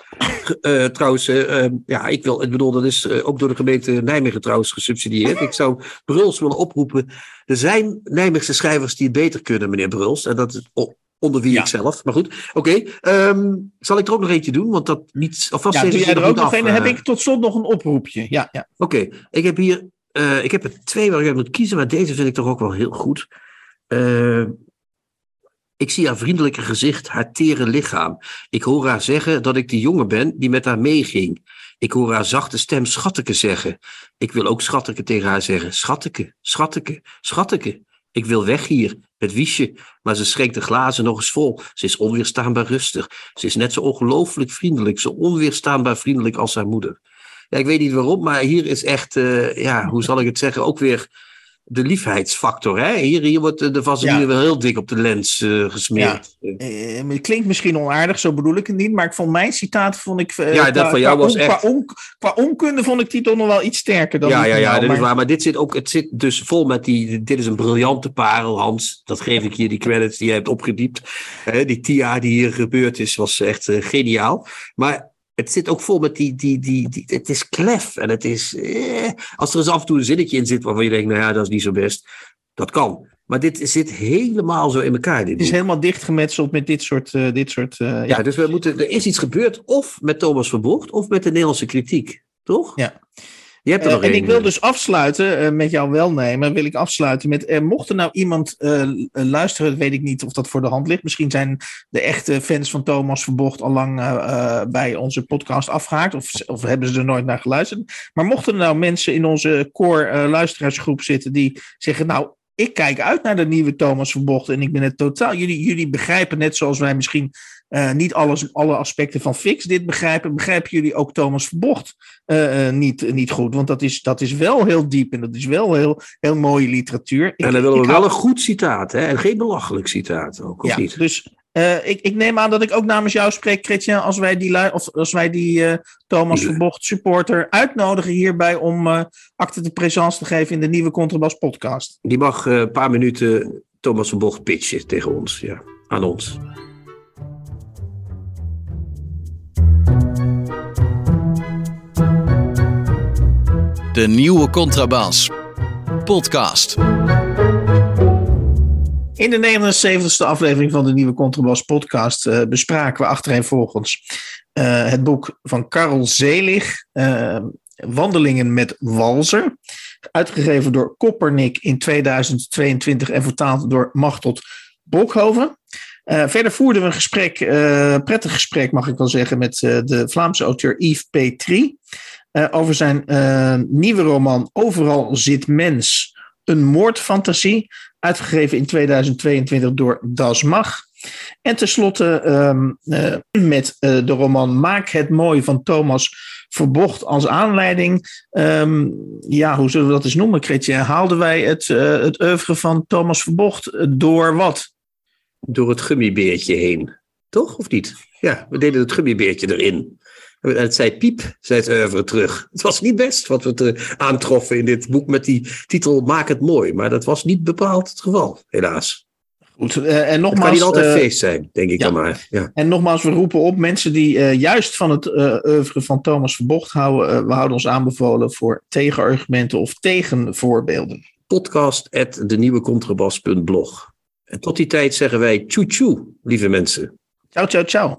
Uh, trouwens, uh, ja, ik, wil, ik bedoel, dat is ook door de gemeente Nijmegen trouwens gesubsidieerd. Ik zou Bruls willen oproepen. Er zijn Nijmeegse schrijvers die het beter kunnen, meneer Bruls. En dat is onder wie Ja. ik zelf. Maar goed, oké. ehm, zal ik er ook nog eentje doen? Want dat niet. Alvast Ja, doe jij er ook nog een? Dan heb eh. ik tot slot nog een oproepje. Ja, ja. Oké, ik heb hier. eh, ik heb er twee waar ik uit moet kiezen, maar deze vind ik toch ook wel heel goed. Ik zie haar vriendelijke gezicht, haar tere lichaam. Ik hoor haar zeggen dat ik de jongen ben die met haar meeging. Ik hoor haar zachte stem schatteke zeggen. Ik wil ook schatteke tegen haar zeggen. Schatteke, schatteke, schatteke. Ik wil weg hier, het wiesje. Maar ze schenkt de glazen nog eens vol. Ze is onweerstaanbaar rustig. Ze is net zo ongelooflijk vriendelijk, zo onweerstaanbaar vriendelijk als haar moeder. Ja, ik weet niet waarom, maar hier is echt, eh, ja, hoe zal ik het zeggen, ook weer de liefheidsfactor. Hè? Hier, hier wordt eh, de vaseline Ja. wel heel dik op de lens eh, gesmeerd. Eh, het klinkt misschien onaardig, zo bedoel ik het niet. Maar ik vond mijn citaat, vond ik... eh, Ja, dat qua- van jou was on- echt- Qua, on- qua onkunde vond ik die toch nog wel iets sterker dan ja, ja, ja, dat is waar. Maar dit zit ook, het zit dus vol met die. Dit is een briljante parel, Hans. Dat geef ik je, die credits die je hebt opgediept. Eh, die TIA die hier gebeurd is, was echt eh, geniaal. Maar het zit ook vol met die, die, die, die. Het is klef en het is. Eh, als er eens af en toe een zinnetje in zit waarvan je denkt, nou ja, dat is niet zo best. Dat kan. Maar dit zit helemaal zo in elkaar. Dit Het is boek. helemaal dichtgemetseld met dit soort... eh, dit soort ja. Ja, dus we moeten, er is iets gebeurd, of met Thomas Verbocht, of met de Nederlandse kritiek. Toch? Ja. Je hebt er Eh, nog en één. ik wil dus afsluiten eh, met jouw welnemen. Wil ik afsluiten met. eh, mocht er nou iemand luisteren, weet ik niet of dat voor de hand ligt. Misschien zijn de echte fans van Thomas Verbocht al lang bij onze podcast afgehaakt. Of, of hebben ze er nooit naar geluisterd. Maar mochten er nou mensen in onze core luisteraarsgroep zitten die zeggen. Nou, ik kijk uit naar de nieuwe Thomas Verbocht. En ik ben het totaal. Jullie, jullie begrijpen net zoals wij misschien. Eh, niet alles, alle aspecten van Fix dit begrijpen. Begrijpen jullie ook Thomas Verbocht eh, eh, niet, niet goed? Want dat is, dat is wel heel diep en dat is wel heel, heel mooie literatuur. Ik- En dan willen we wel hou- een goed citaat, hè? En geen belachelijk citaat ook, of ja, niet? Dus ik, ik neem aan dat ik ook namens jou spreek, Chrétien, als wij die, of als wij die Thomas. Verbocht supporter uitnodigen hierbij om acte de présence te geven in de nieuwe Contrabas podcast. Die mag een paar minuten Thomas van Bocht pitchen tegen ons, ja. Aan ons. De nieuwe Contrabas. Podcast. In de 79ste aflevering van de nieuwe Contrabas podcast eh, bespraken we achtereenvolgens eh het boek van Karel Zelig, eh, Wandelingen met Walzer. Uitgegeven door Koppernik in 2022 en vertaald door Machtot Bokhoven. Verder voerden we een gesprek, prettig gesprek mag ik wel zeggen, met de Vlaamse auteur Yves Petrie. Eh, over zijn eh, nieuwe roman Overal zit mens, een moordfantasie uitgegeven in 2022 door Das Mag. En tenslotte ehm, eh, met de roman Maak het mooi van Thomas Verbocht als aanleiding. Ehm, ja, hoe zullen we dat eens noemen, Kretje? Haalden wij het, het oeuvre van Thomas Verbocht door wat? Door het gummibeertje heen. Toch, of niet? Ja, we deden het gummibeertje erin. Het zei piep, zei het oeuvre terug. Het was niet best wat we te aantroffen in dit boek met die titel Maak het mooi. Maar dat was niet bepaald het geval, helaas. Goed, eh, en Het nogmaals, kan niet altijd eh, feest zijn, denk ik ja. dan maar. Ja. En nogmaals, we roepen op mensen die eh, juist van het oeuvre van Thomas Verbocht houden. we houden ons aanbevolen voor tegenargumenten of tegenvoorbeelden. Podcast at denieuwecontrabas.blog. En tot die tijd zeggen wij tjoe tjoe, lieve mensen. Ciao, ciao, ciao.